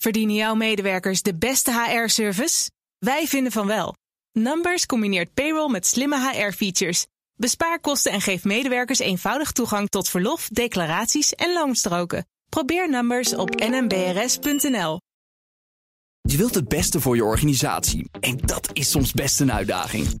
Verdienen jouw medewerkers de beste HR-service? Wij vinden van wel. Numbers combineert payroll met slimme HR-features. Bespaar kosten en geef medewerkers eenvoudig toegang tot verlof, declaraties en loonstroken. Probeer Numbers op nmbrs.nl. Je wilt het beste voor je organisatie en dat is soms best een uitdaging.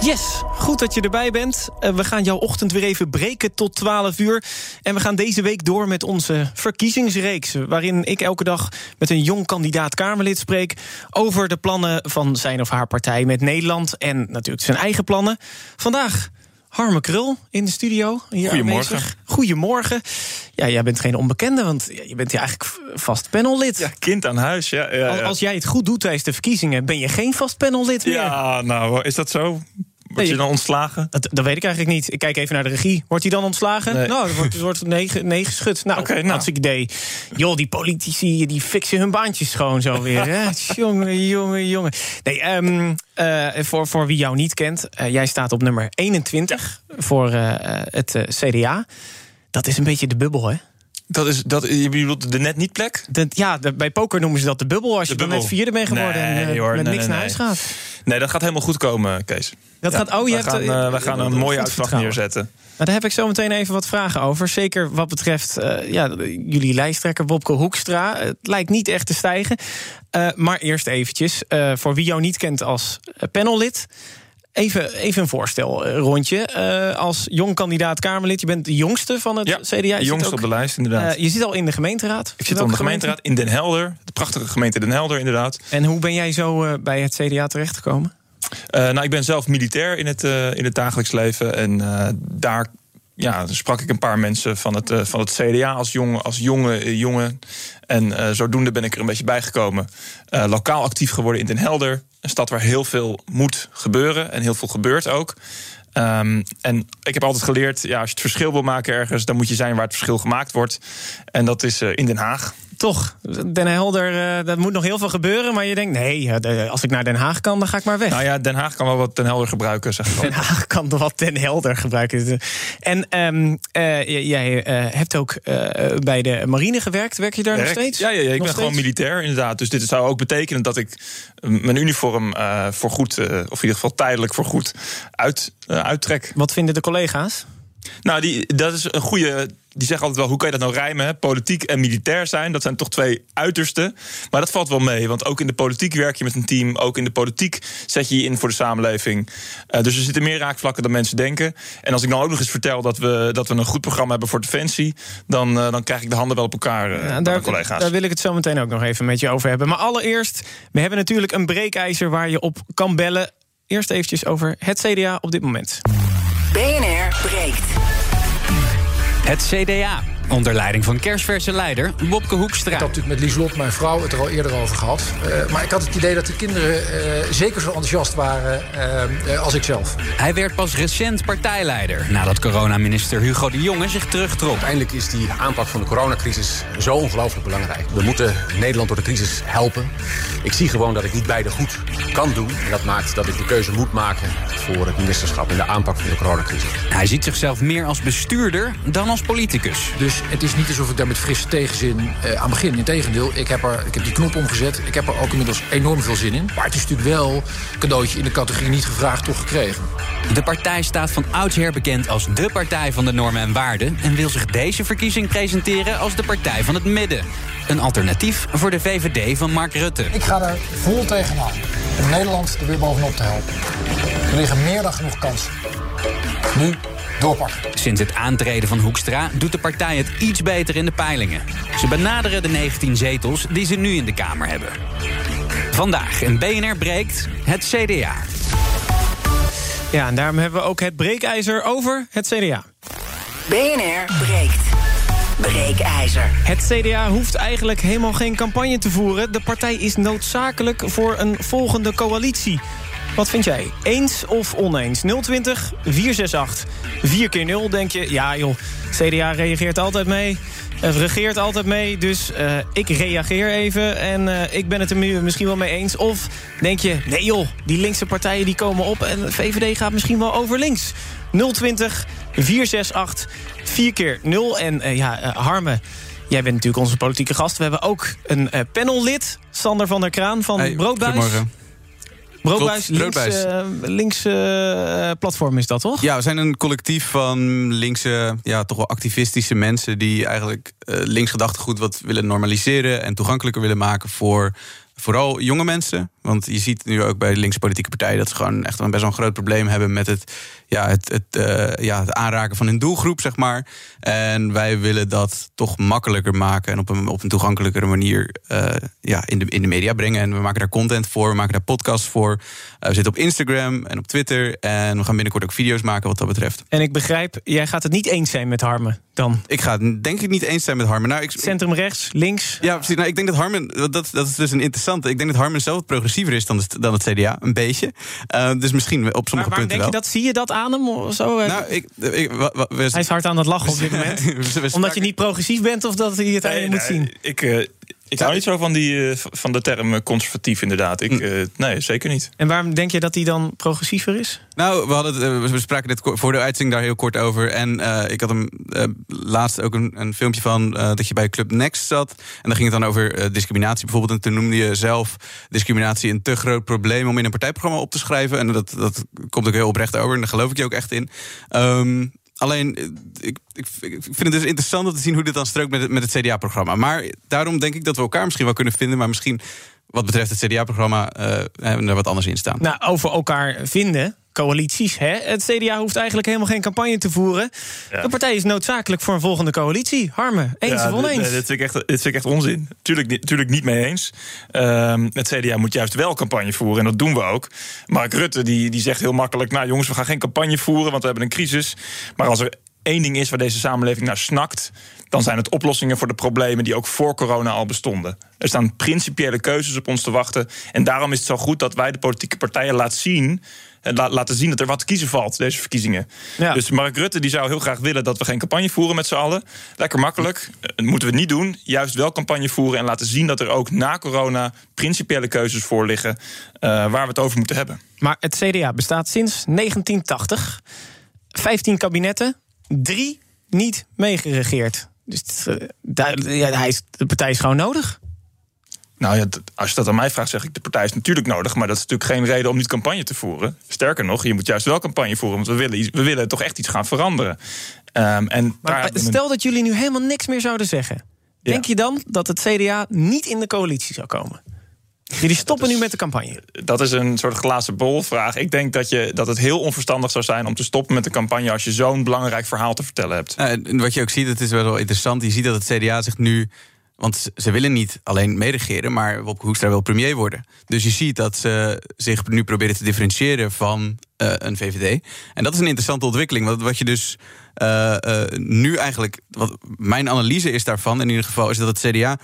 Yes, goed dat je erbij bent. Uh, we gaan jouw ochtend weer even breken tot 12 uur. En we gaan deze week door met onze verkiezingsreeks. Waarin ik elke dag met een jong kandidaat Kamerlid spreek. over de plannen van zijn of haar partij met Nederland. En natuurlijk zijn eigen plannen. Vandaag Harme Krul in de studio. Goedemorgen. Aanwezig. Goedemorgen. Ja, jij bent geen onbekende, want je bent hier eigenlijk vast panellid. Ja, kind aan huis, ja. ja, Als, als jij het goed doet tijdens de verkiezingen, ben je geen vast panellid meer. Ja, nou, is dat zo? Word Nee, je dan ontslagen? Dat, dat weet ik eigenlijk niet. Ik kijk even naar de regie. Wordt hij dan ontslagen? Nee. Nou, er wordt, er wordt negen, negen geschud. Nou, Oké, nou. hartstikke idee. Joh, die politici die fixen hun baantjes gewoon zo weer. Hè? jongen, jongen, jongen. Nee, ehm, eh, voor, voor wie jou niet kent. eh, jij staat op nummer 21 voor eh, het CDA. Dat is een beetje de bubbel, hè? Dat is, dat, je bedoelt de net niet plek? De- ja, de- bij poker noemen ze dat de bubbel. Als je De dan net bubbel. vierde bent geworden en eh, hoor, met nee, niks nee, naar huis gaat. Nee, dat gaat helemaal goed komen, Kees. Dat Ja, gaat, oh, je wij hebt, gaan, eh, wij gaan een mooie uitslag vertrouwen. neerzetten. Nou, daar heb ik zo meteen even wat vragen over. Zeker wat betreft eh, ja, jullie lijsttrekker Wopke Hoekstra. Het lijkt niet echt te stijgen. Maar eerst eventjes, voor wie jou niet kent als panellid... Even, even een voorstel, eh, rondje. Eh, als jong kandidaat Kamerlid, je bent de jongste van het Ja, CDA. Je de zit jongste ook, op de lijst, inderdaad. eh, je zit al in de gemeenteraad. ik zit op de gemeenteraad in Den Helder. De prachtige gemeente Den Helder, inderdaad. En hoe ben jij zo bij het CDA terechtgekomen? Eh, nou, ik ben zelf militair in het, in het dagelijks leven. En daar ja, sprak ik een paar mensen van het, eh, van het CDA als, jong, als jonge eh, jongen. En eh, zodoende ben ik er een beetje bijgekomen. Lokaal actief geworden in Den Helder. Een stad waar heel veel moet gebeuren. En heel veel gebeurt ook. Ehm, en ik heb altijd geleerd, ja, als je het verschil wil maken ergens... dan moet je zijn waar het verschil gemaakt wordt. En dat is in Den Haag. Toch, Den Helder, eh, dat moet nog heel veel gebeuren. Maar je denkt, nee, als ik naar Den Haag kan, dan ga ik maar weg. Nou ja, Den Haag kan wel wat Den Helder gebruiken, zeg Den. Haag kan wat Den Helder gebruiken. En ehm, eh, jij eh, hebt ook bij de marine gewerkt. Werk je daar nog steeds? Ja, ja, ja ik Nog ben gewoon militair inderdaad. Dus dit zou ook betekenen dat ik mijn uniform voor goed, of in ieder geval tijdelijk voor goed, uit, uittrek. Wat vinden de collega's? Nou, die, dat is een goede. Die zeggen altijd wel, hoe kan je dat nou rijmen? Hè? Politiek en militair zijn, dat zijn toch twee uitersten. Maar dat valt wel mee, want ook in de politiek werk je met een team. Ook in de politiek zet je je in voor de samenleving. Eh, dus er zitten meer raakvlakken dan mensen denken. En als ik dan ook nog eens vertel dat we, dat we een goed programma hebben voor Defensie... dan, eh, dan krijg ik de handen wel op elkaar, eh, daar, collega's. daar wil ik het zo meteen ook nog even met je over hebben. Maar allereerst, we hebben natuurlijk een breekijzer waar je op kan bellen. Eerst eventjes over het CDA op dit moment. BNR breekt. Het CDA, onder leiding van kerstverse leider Wopke Hoekstra. Ik had natuurlijk met Lieslot, mijn vrouw, het er al eerder over gehad. Eh, maar ik had het idee dat de kinderen eh, zeker zo enthousiast waren eh, eh, als ik zelf. Hij werd pas recent partijleider nadat coronaminister Hugo de Jonge zich terugtrok. Uiteindelijk is die aanpak van de coronacrisis zo ongelooflijk belangrijk. We moeten Nederland door de crisis helpen. Ik zie gewoon dat ik niet beide goed kan doen. En dat maakt dat ik de keuze moet maken voor het ministerschap in de aanpak van de coronacrisis. Hij ziet zichzelf meer als bestuurder dan als politicus. Dus het is niet alsof ik daar met frisse tegenzin eh, aan begin. Integendeel, ik heb, er, ik heb die knop omgezet. Ik heb er ook inmiddels enorm veel zin in. Maar het is natuurlijk wel een cadeautje in de categorie niet gevraagd, toch gekregen. De partij staat van oudsher bekend als de partij van de normen en waarden... en wil zich deze verkiezing presenteren als de partij van het midden. Een alternatief voor de VVD van Mark Rutte. Ik ga er vol tegenaan om Nederland er weer bovenop te helpen. Er liggen meer dan genoeg kansen. Nu doorpakken. Sinds het aantreden van Hoekstra doet de partij het iets beter in de peilingen. Ze benaderen de 19 zetels die ze nu in de Kamer hebben. Vandaag in BNR breekt het CDA. Ja, en daarom hebben we ook het breekijzer over het CDA. BNR breekt. Breekijzer. Het CDA hoeft eigenlijk helemaal geen campagne te voeren. De partij is noodzakelijk voor een volgende coalitie. Wat vind jij? Eens of oneens? 020 468 4 keer 0 denk je... ja joh, CDA reageert altijd mee... Het regeert altijd mee, dus uh, ik reageer even. En uh, ik ben het er misschien wel mee eens. Of denk je, nee joh, die linkse partijen die komen op... en VVD gaat misschien wel over links. 020 468 4 keer 0. En uh, ja, Harme, jij bent natuurlijk onze politieke gast. We hebben ook een panellid, Sander van der Kraan van hey, Broodbuis. Goedemorgen. Broodbuis, links, uh, links uh, platform is dat, toch? Ja, we zijn een collectief van linkse, ja, toch wel activistische mensen... die eigenlijk uh, links gedachtegoed wat willen normaliseren... en toegankelijker willen maken voor vooral jonge mensen. Want je ziet nu ook bij de linkse politieke partijen... dat ze gewoon echt een best wel een groot probleem hebben... met het, ja, het, het, uh, ja, het aanraken van hun doelgroep, zeg maar. En wij willen dat toch makkelijker maken... en op een, op een toegankelijkere manier uh, ja, in, de, in de media brengen. En we maken daar content voor, we maken daar podcasts voor. Uh, we zitten op Instagram en op Twitter. En we gaan binnenkort ook video's maken wat dat betreft. En ik begrijp, jij gaat het niet eens zijn met Harmen dan? Ik ga het denk ik niet eens zijn met Harmen. Nou, ik, Centrum rechts, links? Ja, precies. Nou, ik denk dat Harmen, dat, dat is dus een Ik denk dat Harmen zelf progressiever is dan, de, dan het CDA, een beetje. Uh, dus misschien op sommige maar, punten denk je dat? Zie je dat aan hem? Of zo? Nou, ik, ik, we, Hij is hard aan het lachen op dit moment. we, Omdat je niet progressief bent of dat hij het nee, moet nee, zien? Ik, uh, ik hou niet zo van, die, van de term conservatief, inderdaad. Ik, uh, nee, zeker niet. En waarom denk je dat hij dan progressiever is? Nou, we, hadden het, we spraken dit voor de uitzending daar heel kort over. En uh, ik had hem uh, laatst ook een, een filmpje van dat je bij Club Next zat. En dan ging het dan over discriminatie bijvoorbeeld. En toen noemde je zelf discriminatie een te groot probleem om in een partijprogramma op te schrijven. En dat, dat komt ook heel oprecht over. En daar geloof ik je ook echt in. Um, Alleen, ik, ik, ik, vind het dus interessant om te zien hoe dit dan strookt met het, met het CDA-programma. Maar daarom denk ik dat we elkaar misschien wel kunnen vinden. Maar misschien wat betreft het CDA-programma uh, hebben we er wat anders in staan. Nou, over elkaar vinden, coalities. Hè? Het CDA hoeft eigenlijk helemaal geen campagne te voeren. Ja. De partij is noodzakelijk voor een volgende coalitie. Harme, eens ja, of oneens? Nee, dit, vind ik echt, dit vind ik echt onzin. Tuurlijk, tuurlijk niet mee eens. Um, het CDA moet juist wel campagne voeren en dat doen we ook. Mark Rutte die, die zegt heel makkelijk... nou jongens, we gaan geen campagne voeren, want we hebben een crisis. Maar als er één ding is waar deze samenleving naar snakt... dan zijn het oplossingen voor de problemen die ook voor corona al bestonden. Er staan principiële keuzes op ons te wachten. En daarom is het zo goed dat wij de politieke partijen laten zien en laten zien dat er wat te kiezen valt, deze verkiezingen. Ja. Dus Mark Rutte die zou heel graag willen dat we geen campagne voeren met z'n allen. Lekker makkelijk. Dat moeten we niet doen. Juist wel campagne voeren en laten zien dat er ook na corona principiële keuzes voor liggen uh, waar we het over moeten hebben. Maar het CDA bestaat sinds 1980. 15 kabinetten, drie niet meegeregeerd. Dus uh, ja, hij is, de partij is gewoon nodig. Nou ja, als je dat aan mij vraagt, zeg ik: de partij is natuurlijk nodig. Maar dat is natuurlijk geen reden om niet campagne te voeren. Sterker nog, je moet juist wel campagne voeren. Want we willen, we willen toch echt iets gaan veranderen. Um, en maar stel dat jullie nu helemaal niks meer zouden zeggen. Denk je dan dat het CDA niet in de coalitie zou komen? Jullie stoppen nu met de campagne. Dat is een soort glazen bolvraag. Ik denk dat, je, dat het heel onverstandig zou zijn om te stoppen met de campagne als je zo'n belangrijk verhaal te vertellen hebt. Uh, wat je ook ziet, het is wel interessant. Je ziet dat het CDA zich nu want ze willen niet alleen meeregeren, maar Wopke Hoekstra wil premier worden. Dus je ziet dat ze zich nu proberen te differentiëren van uh, een VVD. En dat is een interessante ontwikkeling. Wat, wat je dus uh, uh, nu eigenlijk. Wat mijn analyse is daarvan, in ieder geval, is dat het CDA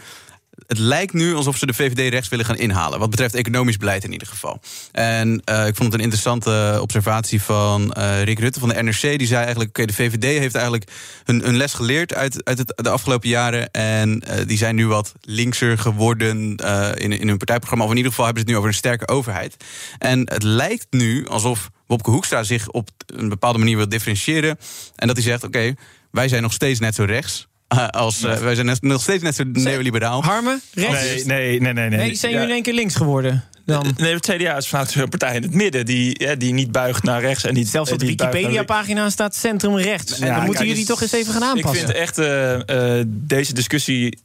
het lijkt nu alsof ze de VVD rechts willen gaan inhalen. Wat betreft economisch beleid in ieder geval. En uh, ik vond het een interessante observatie van uh, Rick Rutte van de NRC. Die zei eigenlijk: oké, de VVD heeft eigenlijk hun, les geleerd uit, uit het, de afgelopen jaren. En uh, die zijn nu wat linkser geworden in, in hun partijprogramma. Of in ieder geval hebben ze het nu over een sterke overheid. En het lijkt nu alsof Wopke Hoekstra zich op een bepaalde manier wil differentiëren. En dat hij zegt: oké, wij zijn nog steeds net zo rechts. Uh, als, uh, wij zijn nog steeds net zo neoliberaal. Harmen? Rechts? Nee, nee, nee. nee, nee. zijn jullie in één keer links geworden? Dan? Nee, het CDA is vanuit een partij in het midden die, ja, die niet buigt naar rechts. En niet, Zelfs op de Wikipedia-pagina staat centrum rechts. Ja, dan moeten kijk, jullie toch eens even gaan aanpassen. Ik vind echt uh, deze discussie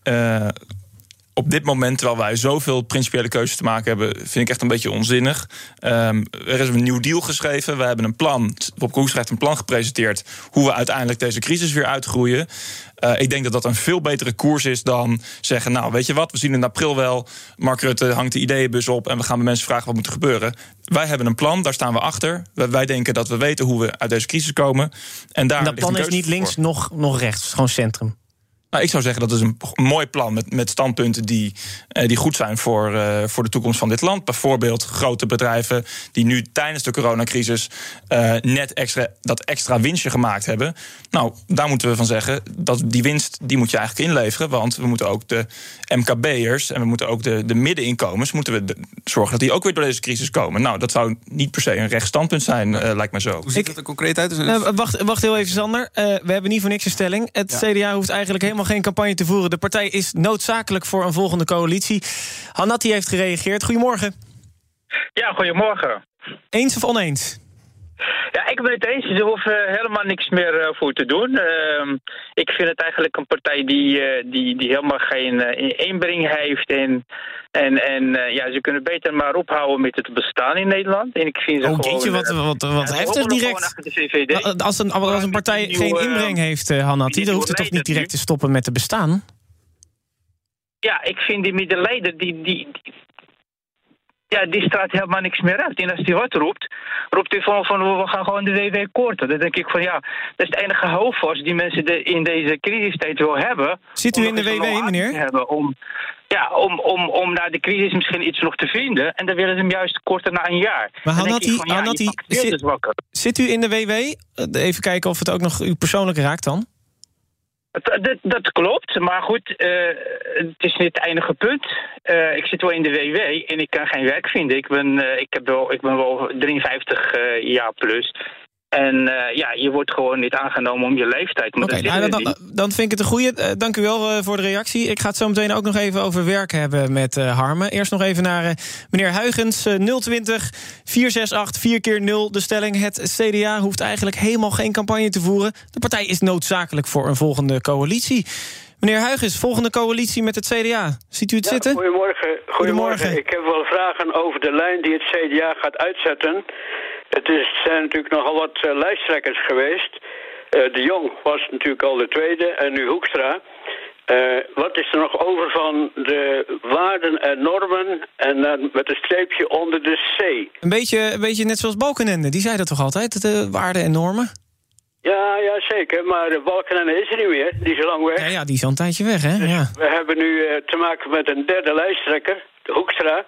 op dit moment, terwijl wij zoveel principiële keuzes te maken hebben, vind ik echt een beetje onzinnig. Um, er is een nieuw deal geschreven. We hebben een plan. Bob Koes heeft een plan gepresenteerd hoe we uiteindelijk deze crisis weer uitgroeien. Uh, ik denk dat dat een veel betere koers is dan zeggen: Nou, weet je wat, we zien in april wel. Mark Rutte hangt de ideeënbus op en we gaan bij mensen vragen wat moet er gebeuren. Wij hebben een plan, daar staan we achter. Wij denken dat we weten hoe we uit deze crisis komen. En daar dat plan is niet links, nog, nog rechts, gewoon centrum. Nou, ik zou zeggen dat is een mooi plan met, met standpunten die, eh, die goed zijn voor, eh, voor de toekomst van dit land. Bijvoorbeeld grote bedrijven die nu tijdens de coronacrisis eh, net extra, dat extra winstje gemaakt hebben. Nou, daar moeten we van zeggen dat die winst die moet je eigenlijk inleveren. Want we moeten ook de MKB'ers en we moeten ook de, de middeninkomens moeten we de- zorgen dat die ook weer door deze crisis komen. Nou, dat zou niet per se een recht standpunt zijn, eh, lijkt mij zo. Hoe ziet dat er concreet uit? Eh, wacht, wacht heel even, Sander. Eh, we hebben niet voor niks een stelling. Het CDA hoeft eigenlijk helemaal geen campagne te voeren. De partij is noodzakelijk voor een volgende coalitie. Hanatti heeft gereageerd. Goedemorgen. Ja, goedemorgen. Eens of oneens? Ja, ik ben het eens. Ze hoeven helemaal niks meer eh, voor te doen. Ehm, ik vind het eigenlijk een partij die, eh, die, die helemaal geen eh, inbreng heeft. En, en, en ja, ze kunnen beter maar ophouden met het bestaan in Nederland. En ik vind ze Oh, gewoon... jeetje, wat, wat, wat ja, heftig direct. de Als een, als een partij die geen inbreng heeft, Hannati, dan hoeft het toch niet direct te stoppen met te bestaan? Ja, ik vind die middenleider, die, die, die- ja, die straalt helemaal niks meer uit. En als die wat roept, roept hij van, van we gaan gewoon de WW korten. Dan denk ik van ja, dat is het enige houvast die mensen de, in deze crisistijd wil hebben. Zit u in de WW, meneer? Hebben om, ja, om, om, om na de crisis misschien iets nog te vinden. En dan willen ze hem juist korten na een jaar. Maar van, ja, zit- dus. Zit u in de WW? Eh, Even kijken of het ook nog u persoonlijk raakt dan. Dat, dat klopt, maar goed, eh, het is niet het enige punt. Eh, ik zit wel in de WW en ik kan geen werk vinden. Ik ben, eh, ik heb wel, ik ben wel 53 eh, jaar plus. En eh, ja, je wordt gewoon niet aangenomen om je leeftijd. Maar Oké, dat nou, dan, dan, vind ik het een goede. Eh, dank u wel eh, voor de reactie. Ik ga het zo meteen ook nog even over werk hebben met eh Harmen. Eerst nog even naar eh, meneer Huigens. eh, 020 468 4 keer 0 De stelling: het CDA hoeft eigenlijk helemaal geen campagne te voeren. De partij is noodzakelijk voor een volgende coalitie. Meneer Huigens, volgende coalitie met het CDA. Ziet u het zitten? Goedemorgen. Goedemorgen. Goedemorgen. Ik heb wel vragen over de lijn die het CDA gaat uitzetten. Het is, zijn natuurlijk nogal wat eh, lijsttrekkers geweest. Eh, de Jong was natuurlijk al de tweede en nu Hoekstra. Eh, wat is er nog over van de waarden en normen en dan met een streepje onder de C? Een beetje, een beetje net zoals Balkenende. Die zei dat toch altijd? De waarden en normen? Ja, ja, zeker. Maar de Balkenende is er niet meer. Die is al lang weg. Ja, ja die is al een tijdje weg, hè? Ja. We hebben nu te maken met een derde lijsttrekker, de Hoekstra.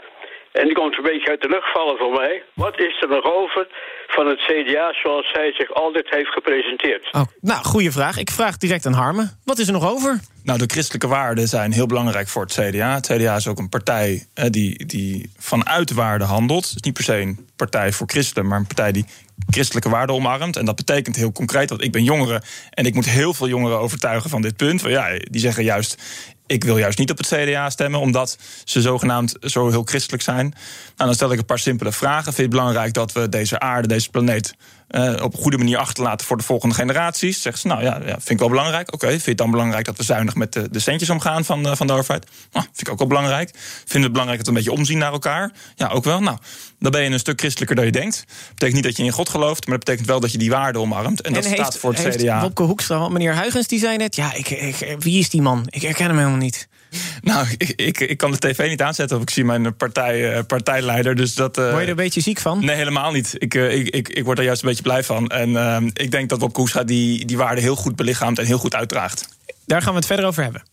En die komt een beetje uit de lucht vallen voor mij. Wat is er nog over van het CDA zoals hij zich altijd heeft gepresenteerd? Oh, nou, goede vraag. Ik vraag direct aan Harmen. Wat is er nog over? Nou, de christelijke waarden zijn heel belangrijk voor het CDA. Het CDA is ook een partij eh, die, die vanuit waarden handelt. Het is niet per se een partij voor christenen, maar een partij die christelijke waarden omarmt. En dat betekent heel concreet, want ik ben jongere en ik moet heel veel jongeren overtuigen van dit punt. Want ja, die zeggen juist. Ik wil juist niet op het CDA stemmen, omdat ze zogenaamd zo heel christelijk zijn. Nou, dan stel ik een paar simpele vragen. Vind je het belangrijk dat we deze aarde, deze planeet, eh, op een goede manier achterlaten voor de volgende generaties? Zeggen ze, nou ja, ja vind ik wel belangrijk. Oké, vind je het dan belangrijk dat we zuinig met de, de centjes omgaan van, eh, van de overheid? Nou, vind ik ook wel belangrijk. Vind je het belangrijk dat we een beetje omzien naar elkaar? Ja, ook wel. Nou, dan ben je een stuk christelijker dan je denkt. Dat betekent niet dat je in God gelooft, maar dat betekent wel dat je die waarden omarmt. En, dat staat voor het heeft CDA. Wopke Hoekstra, meneer Huygens die zei net... ja, ik, ik, wie is die man? Ik herken hem helemaal niet. Nou, ik, ik, ik kan de tv niet aanzetten of ik zie mijn partij, eh, partijleider. Dus dat, eh, Word je er een beetje ziek van? Nee, helemaal niet. Ik, eh, ik, ik, ik word er juist een beetje blij van. En ik denk dat Hoekstra die, die waarden heel goed belichaamt en heel goed uitdraagt. Daar gaan we het verder over hebben.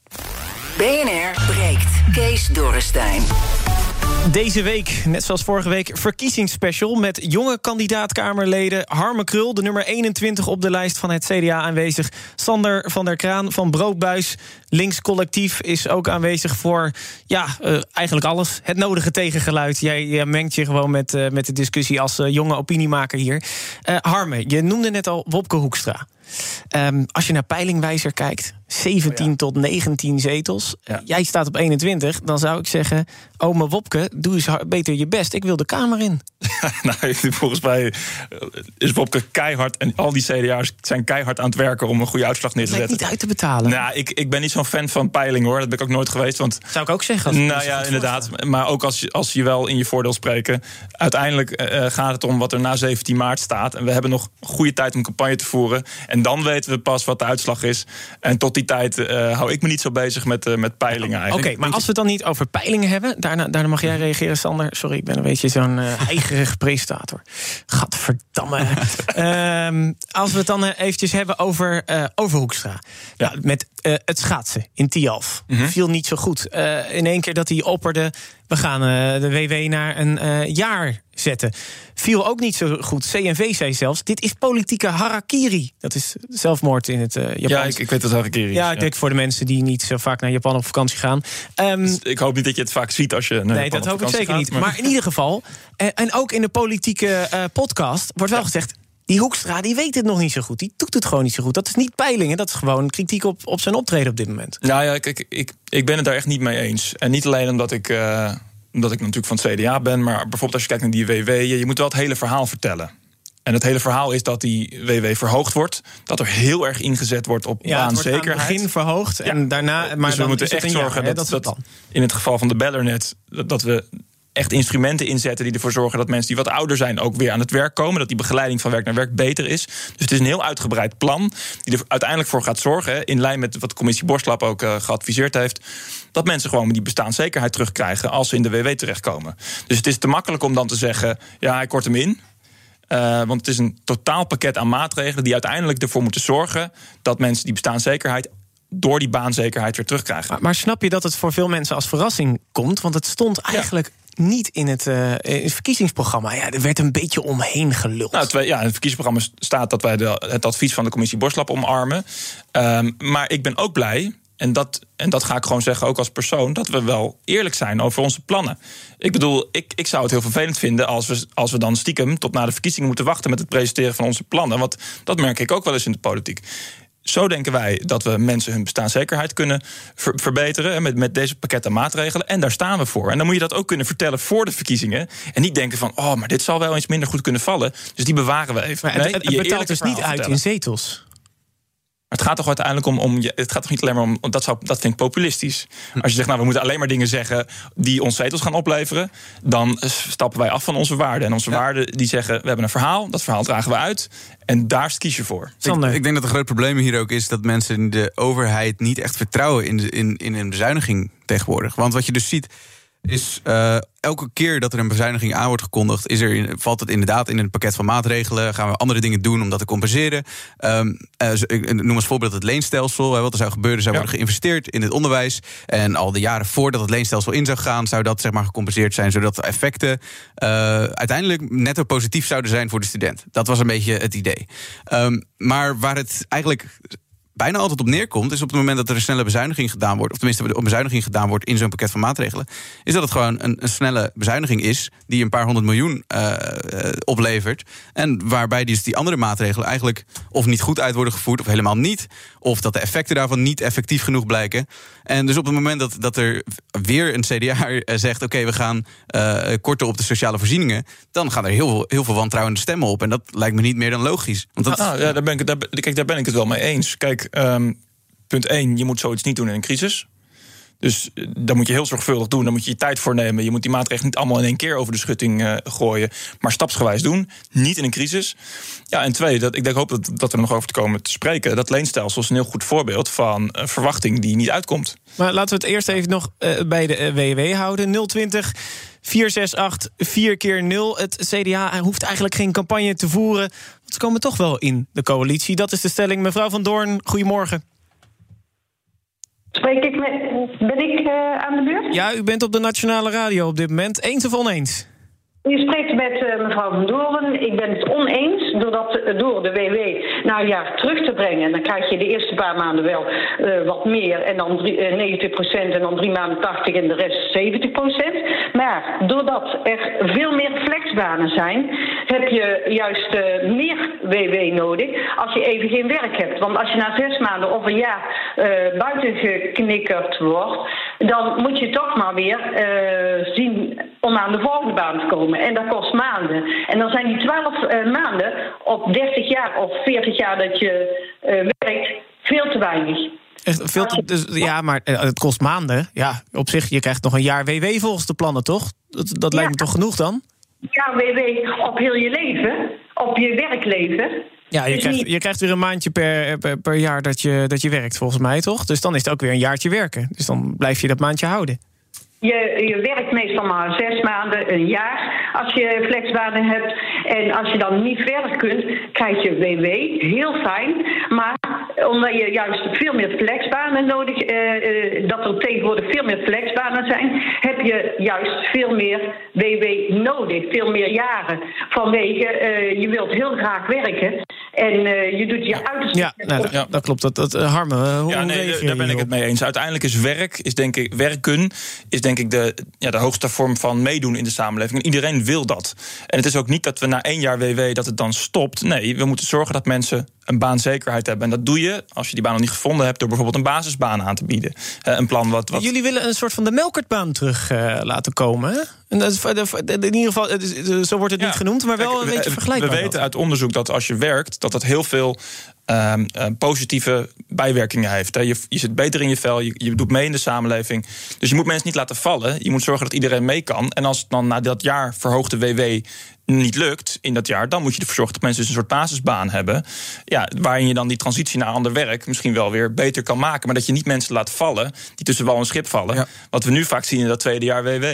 BNR breekt. Kees Dorrestein. Deze week, net zoals vorige week, verkiezingsspecial... met jonge kandidaat-Kamerleden. Harme Krul, de nummer 21 op de lijst van het CDA aanwezig. Sander van der Kraan van Broodbuis. Links Collectief is ook aanwezig voor ja, eh, eigenlijk alles. Het nodige tegengeluid. Jij, mengt je gewoon met, eh, met de discussie als eh, jonge opiniemaker hier. Harme, je noemde net al Wopke Hoekstra. Ehm, als je naar Peilingwijzer kijkt, 17 tot 19 zetels. Jij staat op 21, dan zou ik zeggen... Ome Wopke, doe eens beter je best. Ik wil de Kamer in. nou, volgens mij eh, is Wopke keihard en al die CDA's zijn keihard aan het werken om een goede uitslag neer te zetten. niet uit te betalen. Nou, ik, ik ben niet zo'n fan van peiling hoor. Dat ben ik ook nooit geweest. Want, Zou ik ook zeggen. Nou ja, inderdaad. Maar ook als je, als je wel in je voordeel spreken. Uiteindelijk eh, gaat het om wat er na 17 maart staat. En we hebben nog goede tijd om campagne te voeren. En En dan weten we pas wat de uitslag is. En tot die tijd eh, hou ik me niet zo bezig met, eh, met peilingen Oké, eigenlijk. maar als we het dan niet over peilingen hebben... daarna, daarna mag jij reageren, Sander. Sorry, ik ben een beetje zo'n eh heigerige presentator. Gadverdamme. Ehm, als we het dan eventjes hebben over, over Hoekstra. Ja. met eh, het schaatsen in Tialf. Viel niet zo goed. Eh, in één keer dat hij opperde... we gaan eh, de WW naar een jaar zetten. Viel ook niet zo goed. CNV zei zelfs, dit is politieke harakiri. Dat is zelfmoord in het Japans. Ja, ik, ik weet wat harakiri is. Ja, ik denk voor de mensen die niet zo vaak naar Japan op vakantie gaan. Ehm, Dus ik hoop niet dat je het vaak ziet als je. naar nee, Japan dat op hoop ik zeker gaat, niet. Maar in ieder geval, en ook in de politieke podcast wordt wel gezegd. Die Hoekstra die weet het nog niet zo goed. Die doet het gewoon niet zo goed. Dat is niet peilingen, dat is gewoon kritiek op, op zijn optreden op dit moment. Nou ja, kijk, ik, ik ben het daar echt niet mee eens. En niet alleen omdat ik, eh, omdat ik natuurlijk van het CDA ben, maar bijvoorbeeld als je kijkt naar die WW, je, je moet wel het hele verhaal vertellen. En het hele verhaal is dat die WW verhoogd wordt. Dat er heel erg ingezet wordt op Ja, het aan het baanzekerheid. begin verhoogd en daarna. Maar dus we dan moeten echt jaar, zorgen dat, dat, dan. in het geval van de Bellernet... dat, dat we echt instrumenten inzetten die ervoor zorgen... dat mensen die wat ouder zijn ook weer aan het werk komen. Dat die begeleiding van werk naar werk beter is. Dus het is een heel uitgebreid plan... die er uiteindelijk voor gaat zorgen... in lijn met wat de commissie Borslap ook eh, geadviseerd heeft... dat mensen gewoon die bestaanszekerheid terugkrijgen... als ze in de WW terechtkomen. Dus het is te makkelijk om dan te zeggen... ja, ik kort hem in... Uh, want het is een totaalpakket aan maatregelen die uiteindelijk ervoor moeten zorgen dat mensen die bestaanszekerheid door die baanzekerheid weer terugkrijgen. Maar, maar snap je dat het voor veel mensen als verrassing komt? Want het stond eigenlijk niet in het, eh, het verkiezingsprogramma. Ja, er werd een beetje omheen geluld. Nou, ja, in het verkiezingsprogramma staat dat wij het advies van de commissie Borslap omarmen. Um, maar ik ben ook blij. En dat, en dat ga ik gewoon zeggen, ook als persoon, dat we wel eerlijk zijn over onze plannen. Ik bedoel, ik, ik zou het heel vervelend vinden als we, als we dan stiekem tot na de verkiezingen moeten wachten met het presenteren van onze plannen. Want dat merk ik ook wel eens in de politiek. Zo denken wij dat we mensen hun bestaanszekerheid kunnen ver verbeteren. Met, met deze pakket aan maatregelen. En daar staan we voor. En dan moet je dat ook kunnen vertellen voor de verkiezingen. En niet denken van, oh, maar dit zal wel eens minder goed kunnen vallen. Dus die bewaren we even. Maar het, het, het betaalt dus niet uit in zetels. Maar het gaat toch uiteindelijk om, om je, het gaat toch niet alleen maar om, dat, zou, dat vind ik populistisch. Als je zegt, nou, we moeten alleen maar dingen zeggen die ons zetels gaan opleveren, dan stappen wij af van onze waarden. En onze ja. waarden die zeggen, we hebben een verhaal, dat verhaal dragen we uit. En daar kies je voor. Ik, ik, denk dat een groot probleem hier ook is dat mensen in de overheid niet echt vertrouwen in, de, in, in een bezuiniging tegenwoordig. Want wat je dus ziet is uh, elke keer dat er een bezuiniging aan wordt gekondigd, is er, valt het inderdaad in een pakket van maatregelen. Gaan we andere dingen doen om dat te compenseren? Um, uh, ik noem als voorbeeld het leenstelsel. Hè, wat er zou gebeuren, zou ja. worden geïnvesteerd in het onderwijs. En al de jaren voordat het leenstelsel in zou gaan, zou dat zeg maar gecompenseerd zijn, zodat de effecten uh, uiteindelijk netto positief zouden zijn voor de student. Dat was een beetje het idee. Um, maar waar het eigenlijk bijna altijd op neerkomt, is op het moment dat er een snelle bezuiniging gedaan wordt, of tenminste een bezuiniging gedaan wordt in zo'n pakket van maatregelen, is dat het gewoon een, een snelle bezuiniging is die een paar honderd miljoen uh, oplevert. En waarbij dus die andere maatregelen eigenlijk of niet goed uit worden gevoerd, of helemaal niet, of dat de effecten daarvan niet effectief genoeg blijken. En dus op het moment dat, dat er weer een CDA zegt: oké, we gaan uh, korten op de sociale voorzieningen, dan gaan er heel veel, heel veel wantrouwende stemmen op. En dat lijkt me niet meer dan logisch. Want dat... ah, ja, daar ben ik, daar, kijk, daar ben ik het wel mee eens. Kijk, Um, punt 1, je moet zoiets niet doen in een crisis. Dus dan moet je heel zorgvuldig doen. Dan moet je je tijd voor nemen. Je moet die maatregelen niet allemaal in één keer over de schutting uh, gooien. Maar stapsgewijs doen. Niet in een crisis. Ja, en twee, dat, ik denk, hoop dat, dat we er nog over te komen te spreken. Dat leenstelsel is een heel goed voorbeeld van verwachting die niet uitkomt. Maar laten we het eerst even nog uh, bij de WW houden. 020 468 4 keer 0. Het CDA hoeft eigenlijk geen campagne te voeren. Want ze komen toch wel in de coalitie. Dat is de stelling. Mevrouw van Doorn, goedemorgen. Spreek ik met, ben ik uh, aan de beurt? Ja, u bent op de Nationale Radio op dit moment. Eens of oneens? U spreekt met uh, mevrouw Van Doren. Ik ben het oneens doordat, uh, door de WW naar een jaar terug te brengen. Dan krijg je de eerste paar maanden wel uh, wat meer. En dan drie, 90% en dan drie maanden 80 en de rest 70% Maar doordat er veel meer flexbanen zijn, heb je juist meer WW nodig als je even geen werk hebt. Want als je na zes maanden of een jaar buiten geknikkerd wordt, dan moet je toch maar weer zien om aan de volgende baan te komen. En dat kost maanden. En dan zijn die 12 uh, maanden op 30 jaar of 40 jaar dat je uh, werkt veel te weinig. Echt veel te, dus, ja, maar het kost maanden. Ja, op zich, je krijgt nog een jaar WW volgens de plannen, toch? Dat, dat lijkt ja. me toch genoeg dan? jaar WW op heel je leven, op je werkleven. Ja, je Dus krijgt, je krijgt weer een maandje per, per, per jaar dat je, dat je werkt, volgens mij, toch? Dus dan is het ook weer een jaartje werken. Dus dan blijf je dat maandje houden. Je, je werkt meestal maar zes maanden, een jaar, als je flexbanen hebt. En als je dan niet verder kunt, krijg je WW, heel fijn. Maar omdat je juist veel meer flexbanen nodig, eh, eh, dat er tegenwoordig veel meer flexbanen zijn, heb je juist veel meer WW nodig, veel meer jaren. Vanwege, eh, je wilt heel graag werken en eh, je doet je uiterste. Ja, nou, dat, dat klopt. Dat, dat, eh, Harmen, eh, hoe Ja, nee, reageer daar ben ik het mee eens. Uiteindelijk is werk, is denk ik, werken, is denk ik de, ja, de hoogste vorm van meedoen in de samenleving. En iedereen wil dat. En het is ook niet dat we na één jaar WW dat het dan stopt. Nee, we moeten zorgen dat mensen een baanzekerheid hebben. En dat doe je, als je die baan nog niet gevonden hebt, door bijvoorbeeld een basisbaan aan te bieden. Eh, een plan wat. wat Jullie willen een soort van de melkertbaan terug eh, laten komen, hè? En dat is, de- de- in ieder geval, het is- zo wordt het niet genoemd, maar wel Kijk, een beetje vergelijkbaar. We weten uit onderzoek dat als je werkt, dat dat heel veel ehm, eh, positieve bijwerkingen heeft. hè. Je, je zit beter in je vel, je, je doet mee in de samenleving. Dus je moet mensen niet laten vallen. Je moet zorgen dat iedereen mee kan. En als het dan na dat jaar verhoogde WW niet lukt in dat jaar, dan moet je ervoor zorgen dat mensen dus een soort basisbaan hebben. Ja, waarin je dan die transitie naar ander werk misschien wel weer beter kan maken. Maar dat je niet mensen laat vallen die tussen wal en schip vallen. Wat we nu vaak zien in dat tweede jaar WW.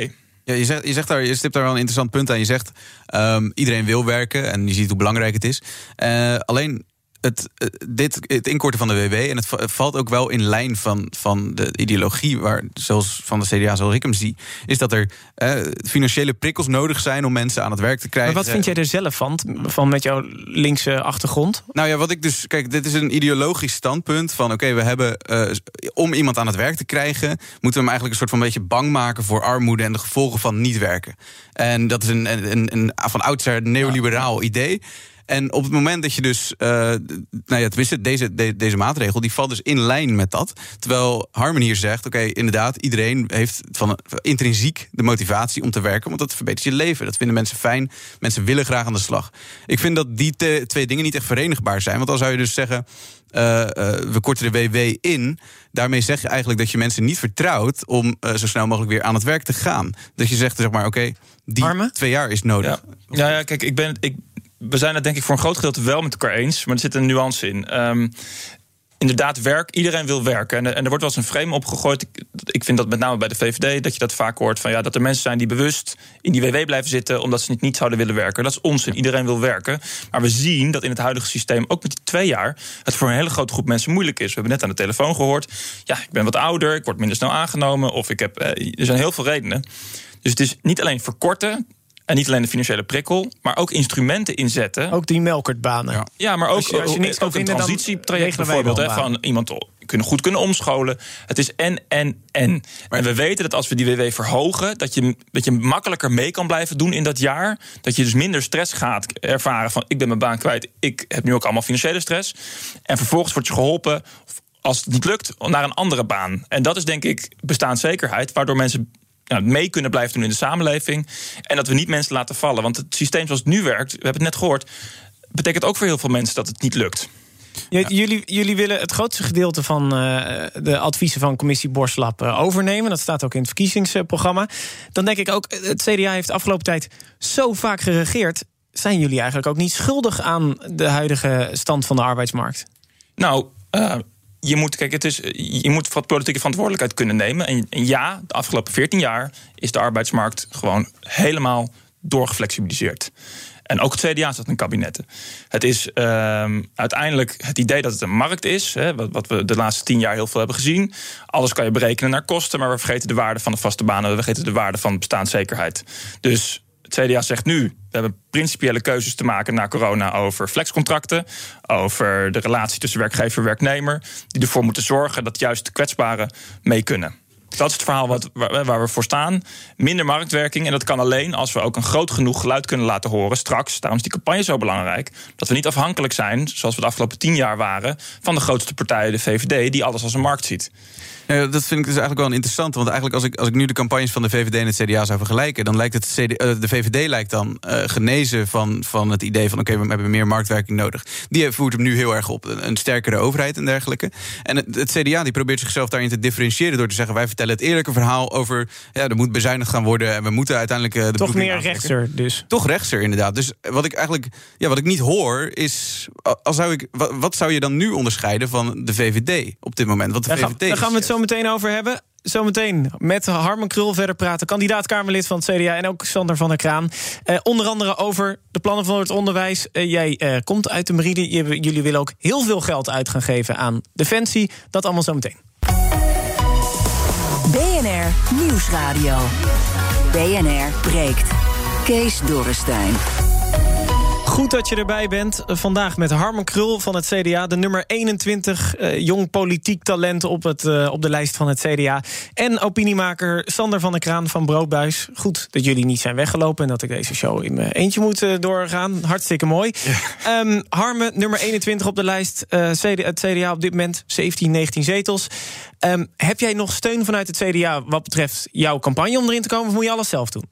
Ja, je, zegt, je, zegt daar, je stipt daar wel een interessant punt aan. Je zegt, ehm, iedereen wil werken en je ziet hoe belangrijk het is. Eh, alleen, het, eh, dit, het inkorten van de WW... en het va- valt ook wel in lijn van, van de ideologie... Waar, zoals van de CDA, zoals ik hem zie... is dat er eh, financiële prikkels nodig zijn om mensen aan het werk te krijgen. Maar wat vind jij er zelf van, van met jouw linkse achtergrond? Nou ja, wat ik dus. Kijk, dit is een ideologisch standpunt. Van oké, we hebben. eh, om iemand aan het werk te krijgen. moeten we hem eigenlijk een soort van beetje bang maken voor armoede en de gevolgen van niet werken. En dat is een, een, een, een van oudsher neoliberaal idee. En op het moment dat je dus, eh, nou ja, tenminste, deze, de- deze maatregel, die valt dus in lijn met dat. Terwijl Harmon hier zegt, oké, inderdaad, iedereen heeft van intrinsiek de motivatie om te werken, want dat verbetert je leven. Dat vinden mensen fijn. Mensen willen graag aan de slag. Ik vind dat die te- twee dingen niet echt verenigbaar zijn. Want dan zou je dus zeggen, eh, eh, we korten de WW in. Daarmee zeg je eigenlijk dat je mensen niet vertrouwt om zo snel mogelijk weer aan het werk te gaan. Dat je zegt, zeg maar, oké, die twee jaar is nodig. Ja, ja, ja kijk, ik ben, ik, we zijn het denk ik voor een groot gedeelte wel met elkaar eens, maar er zit een nuance in. Ehm, inderdaad, werk, iedereen wil werken. En, en er wordt wel eens een frame opgegooid. Ik, ik vind dat met name bij de VVD, dat je dat vaak hoort van ja, dat er mensen zijn die bewust in die WW blijven zitten omdat ze niet, niet zouden willen werken. Dat is onzin. Iedereen wil werken. Maar we zien dat in het huidige systeem, ook met die twee jaar, het voor een hele grote groep mensen moeilijk is. We hebben net aan de telefoon gehoord. Ja, ik ben wat ouder, ik word minder snel aangenomen. Of ik heb. eh, er zijn heel veel redenen. Dus het is niet alleen verkorten. En niet alleen de financiële prikkel, maar ook instrumenten inzetten. Ook die melkertbanen. Ja, maar ook, Als je- als je niks ook een transitietraject bijvoorbeeld. Hè, van iemand kunnen, goed kunnen omscholen. Het is en, en, en. En we weten dat als we die WW verhogen... Dat je, dat je makkelijker mee kan blijven doen in dat jaar. Dat je dus minder stress gaat ervaren van... ik ben mijn baan kwijt, ik heb nu ook allemaal financiële stress. En vervolgens word je geholpen, als het niet lukt, naar een andere baan. En dat is denk ik bestaanszekerheid... waardoor mensen nou, mee kunnen blijven doen in de samenleving. En dat we niet mensen laten vallen. Want het systeem zoals het nu werkt, we hebben het net gehoord... betekent ook voor heel veel mensen dat het niet lukt. Jullie, jullie willen het grootste gedeelte van eh, de adviezen van commissie Borslap eh, overnemen. Dat staat ook in het verkiezingsprogramma. Dan denk ik ook, het CDA heeft de afgelopen tijd zo vaak geregeerd. Zijn jullie eigenlijk ook niet schuldig aan de huidige stand van de arbeidsmarkt? Nou, eh, je moet, kijk, het is, je moet politieke verantwoordelijkheid kunnen nemen. En, en ja, de afgelopen 14 jaar is de arbeidsmarkt gewoon helemaal doorgeflexibiliseerd. En ook het CDA zat in kabinetten. Het is ehm, uiteindelijk het idee dat het een markt is, hè, wat, wat we de laatste tien jaar heel veel hebben gezien. Alles kan je berekenen naar kosten, maar we vergeten de waarde van de vaste banen, we vergeten de waarde van bestaanszekerheid. Dus het CDA zegt nu: we hebben principiële keuzes te maken na corona over flexcontracten, over de relatie tussen werkgever en werknemer, die ervoor moeten zorgen dat juist de kwetsbaren mee kunnen. Dat is het verhaal wat, waar, we voor staan. Minder marktwerking. En dat kan alleen als we ook een groot genoeg geluid kunnen laten horen straks. Daarom is die campagne zo belangrijk. Dat we niet afhankelijk zijn, zoals we de afgelopen tien jaar waren, van de grootste partij, de VVD, die alles als een markt ziet. Ja, dat vind ik dus eigenlijk wel een interessante. Want eigenlijk als ik, als ik nu de campagnes van de VVD en het CDA zou vergelijken... dan lijkt het CD, eh, de VVD lijkt dan eh, genezen van, van het idee van... oké, we hebben meer marktwerking nodig. Die voert hem nu heel erg op. Een, een sterkere overheid en dergelijke. En het, het CDA die probeert zichzelf daarin te differentiëren... door te zeggen, wij vertellen. Het eerlijke verhaal over. Ja, er moet bezuinigd gaan worden. En we moeten uiteindelijk. eh, de Toch meer aantrekken. rechtser dus. Toch rechtser, inderdaad. Dus wat ik eigenlijk. Ja, wat ik niet hoor is. Als zou ik, wat, wat zou je dan nu onderscheiden van de VVD op dit moment? Want de Daar gaan, VVD daar gaan we het zo meteen over hebben. Zometeen met Harmen Krul verder praten. Kandidaat Kamerlid van het CDA en ook Sander van der Kraan. Eh, onder andere over de plannen van het onderwijs. Eh, jij eh, komt uit de marine. Je- jullie willen ook heel veel geld uit gaan geven aan Defensie. Dat allemaal zometeen. BNR Nieuwsradio. BNR breekt. Kees Dorrestein. Goed dat je erbij bent. Vandaag met Harmen Krul van het CDA. De nummer 21 eh, jong politiek talent op, het, eh, op de lijst van het CDA. En opiniemaker Sander van der Kraan van Broodbuis. Goed dat jullie niet zijn weggelopen... en dat ik deze show in mijn eentje moet eh, doorgaan. Hartstikke mooi. Ehm, Harmen, nummer 21 op de lijst. CD, het CDA op dit moment 17, 19 zetels. Ehm, heb jij nog steun vanuit het CDA... wat betreft jouw campagne om erin te komen... of moet je alles zelf doen?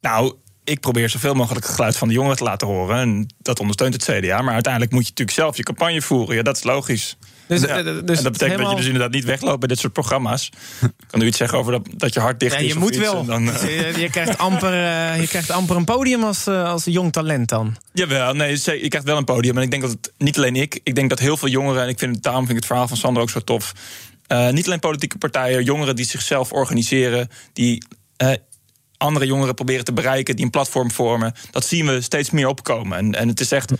Nou, ik probeer zoveel mogelijk het geluid van de jongeren te laten horen. En dat ondersteunt het CDA. Maar uiteindelijk moet je natuurlijk zelf je campagne voeren. Ja, dat is logisch. Dus, Ja. eh, dus en dat betekent dat je dus inderdaad niet wegloopt bij dit soort programma's. Ik kan nu iets zeggen over dat, dat je hart dicht Ja, is. je moet iets, wel. Dan, eh, je, je krijgt amper, eh, je krijgt amper een podium als, als jong talent dan. Jawel, nee, je krijgt wel een podium. En ik denk dat het niet alleen ik. Ik denk dat heel veel jongeren, en ik vind, daarom vind ik het verhaal van Sander ook zo tof. niet alleen politieke partijen, jongeren die zichzelf organiseren, die andere jongeren proberen te bereiken, die een platform vormen. Dat zien we steeds meer opkomen. En, en het is echt.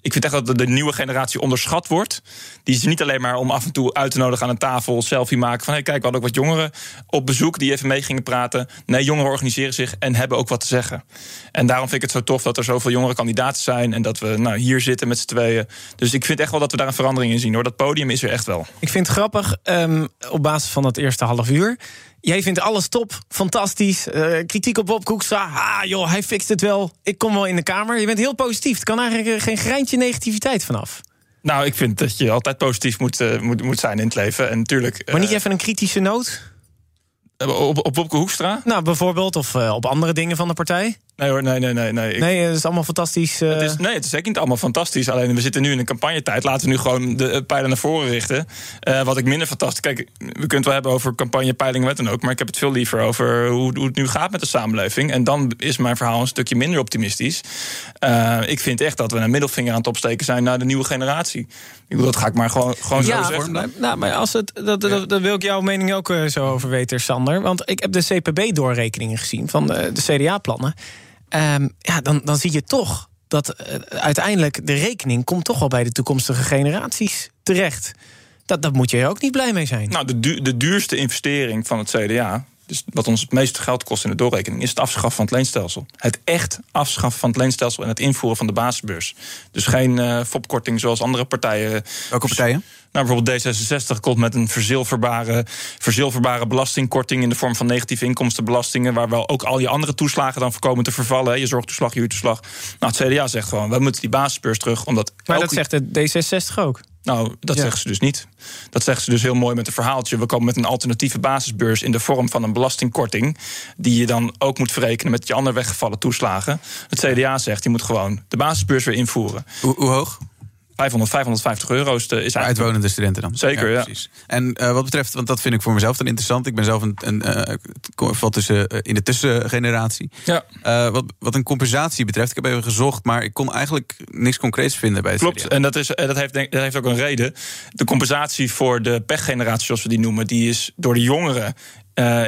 Ik vind echt dat de- nieuwe generatie onderschat wordt. Die is niet alleen maar om af en toe uit te nodigen aan een tafel, selfie maken. Van hey, kijk, we hadden ook wat jongeren op bezoek die even mee gingen praten. Nee, jongeren organiseren zich en hebben ook wat te zeggen. En daarom vind ik het zo tof dat er zoveel jongere kandidaten zijn. En dat we nou, hier zitten met z'n tweeën. Dus ik vind echt wel dat we daar een verandering in zien hoor. Dat podium is er echt wel. Ik vind het grappig, ehm, op basis van dat eerste half uur. Jij vindt alles top, fantastisch. eh, kritiek op Bob Koekstra. Ah joh, hij fixt het wel. Ik kom wel in de Kamer. Je bent heel positief. Er kan eigenlijk eh, geen greintje negativiteit vanaf. Nou, ik vind dat je altijd positief moet, eh, moet, moet zijn in het leven. En natuurlijk. Maar niet even een kritische noot? op, op Wopke Hoekstra? Nou, bijvoorbeeld. Of op andere dingen van de partij? Nee hoor, nee, nee, nee. nee. Ik- Nee, het is allemaal fantastisch. eh, Het is, nee, het is zeker niet allemaal fantastisch. Alleen we zitten nu in een campagnetijd. Laten we nu gewoon de eh, pijlen naar voren richten. Eh, wat ik minder fantastisch. Kijk, we kunnen het wel hebben over campagnepeilingen, wat dan ook. Maar ik heb het veel liever over hoe, hoe het nu gaat met de samenleving. En dan is mijn verhaal een stukje minder optimistisch. Eh, ik vind echt dat we een middelvinger aan het opsteken zijn naar de nieuwe generatie. Ik bedoel, dat ga ik maar gewoon, gewoon ja, zo zeggen. Nou, maar als het, dat, dat, daar wil ik jouw mening ook eh, zo over weten, Sander. Want ik heb de CPB-doorrekeningen gezien van de, de CDA-plannen. Ehm, ja, dan, dan zie je toch dat eh, uiteindelijk de rekening komt toch wel bij de toekomstige generaties terecht. Dat, dat moet je er ook niet blij mee zijn. Nou, de, du- de duurste investering van het CDA, dus wat ons het meeste geld kost in de doorrekening, is het afschaffen van het leenstelsel. Het echt afschaffen van het leenstelsel en het invoeren van de basisbeurs. Dus geen eh fopkorting zoals andere partijen. Welke partijen? Nou, bijvoorbeeld D66 komt met een verzilverbare, verzilverbare belastingkorting in de vorm van negatieve inkomstenbelastingen, waar wel ook al je andere toeslagen dan voorkomen te vervallen. hè, Je zorgtoeslag, je huurtoeslag. Nou, het CDA zegt gewoon, we moeten die basisbeurs terug, omdat. maar dat zegt de D66 ook. nou, dat Ja. zeggen ze dus niet. Dat zeggen ze dus heel mooi met een verhaaltje. We komen met een alternatieve basisbeurs in de vorm van een belastingkorting. Die je dan ook moet verrekenen met je andere weggevallen toeslagen. Het CDA zegt, je moet gewoon de basisbeurs weer invoeren. Hoe, hoe hoog? 500, 550 euro is, de, is eigenlijk... Uitwonende studenten dan. Zeker, ja. precies. En eh, wat betreft, want dat vind ik voor mezelf dan interessant. Ik ben zelf een, een eh, tussen, eh, in de tussengeneratie. Ja. Wat, wat een compensatie betreft, ik heb even gezocht, maar ik kon eigenlijk niks concreets vinden bij het Klopt, en dat, is, dat, heeft, denk- dat heeft ook een reden. De compensatie voor de pechgeneratie, zoals we die noemen, die is door de jongeren.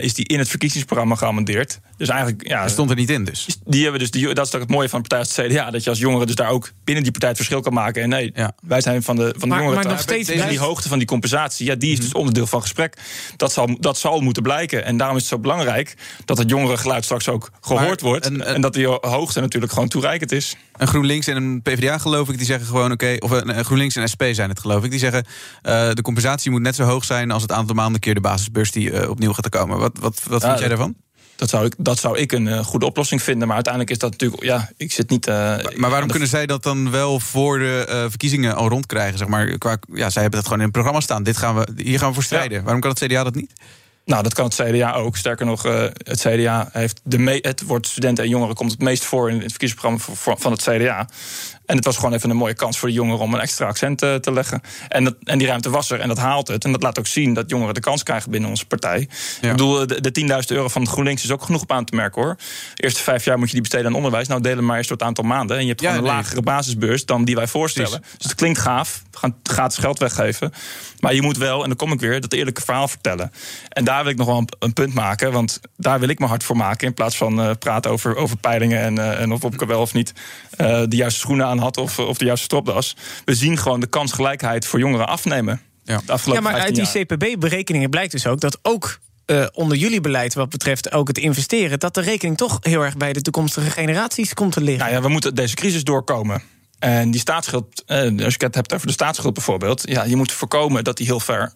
is die in het verkiezingsprogramma geamendeerd. Dus eigenlijk, ja. Dat stond er niet in, dus. Die hebben dus die, dat is toch het mooie van de partij als het CDA. Dat je als jongere dus daar ook binnen die partij het verschil kan maken. En nee, wij zijn van de, van de Maar- jongeren. maar nog steeds Dus die hoogte van die compensatie, ja, die is dus onderdeel van gesprek. Dat zal, dat zal moeten blijken. En daarom is het zo belangrijk dat het jongerengeluid straks ook gehoord Maar wordt. En, dat die hoogte natuurlijk gewoon toereikend is. Een GroenLinks en een PvdA geloof ik, die zeggen gewoon oké, of een, een GroenLinks en SP zijn het geloof ik, die zeggen eh, de compensatie moet net zo hoog zijn als het aantal maanden keer de basisbeurs die eh, opnieuw gaat komen. Wat, wat, wat Ja, vind jij daarvan? Dat zou, ik, dat zou ik een eh, goede oplossing vinden. Maar uiteindelijk is dat natuurlijk. Ja, ik zit niet. eh, Maar waarom kunnen zij dat dan wel voor de eh, verkiezingen al rondkrijgen? Zeg maar, qua, ja, zij hebben dat gewoon in het programma staan. Dit gaan we, hier gaan we voor strijden. Waarom kan het CDA dat niet? Nou, dat kan het CDA ook. Sterker nog, het CDA heeft de me het woord studenten en jongeren komt het meest voor in het verkiezingsprogramma van het CDA. En het was gewoon even een mooie kans voor de jongeren om een extra accent te, te leggen. En, dat, en die ruimte was er en dat haalt het. En dat laat ook zien dat jongeren de kans krijgen binnen onze partij. Ik bedoel, de, de 10.000 euro van GroenLinks is ook genoeg op aan te merken hoor. De eerste vijf jaar moet je die besteden aan onderwijs. Nou, delen maar eens door het aantal maanden. En je hebt Ja, gewoon een nee. lagere basisbeurs dan die wij voorstellen. Dus het klinkt gaaf. We gaan gratis geld weggeven. Maar je moet wel, en dan kom ik weer, dat eerlijke verhaal vertellen. En daar wil ik nog wel een, een punt maken. Want daar wil ik me hard voor maken. In plaats van eh, praten over, over peilingen en, eh, en of ik wel of niet eh, de juiste schoenen aan had of, of de juiste stropdas. We zien gewoon de kansgelijkheid voor jongeren afnemen. Ja. De Ja, maar uit 15 die. CPB-berekeningen blijkt dus ook dat ook eh, onder jullie beleid, wat betreft ook het investeren, dat de rekening toch heel erg bij de toekomstige generaties komt te liggen. Nou ja, we moeten deze crisis doorkomen. En die staatsschuld, eh, als je het hebt over de staatsschuld bijvoorbeeld, ja, je moet voorkomen dat die heel ver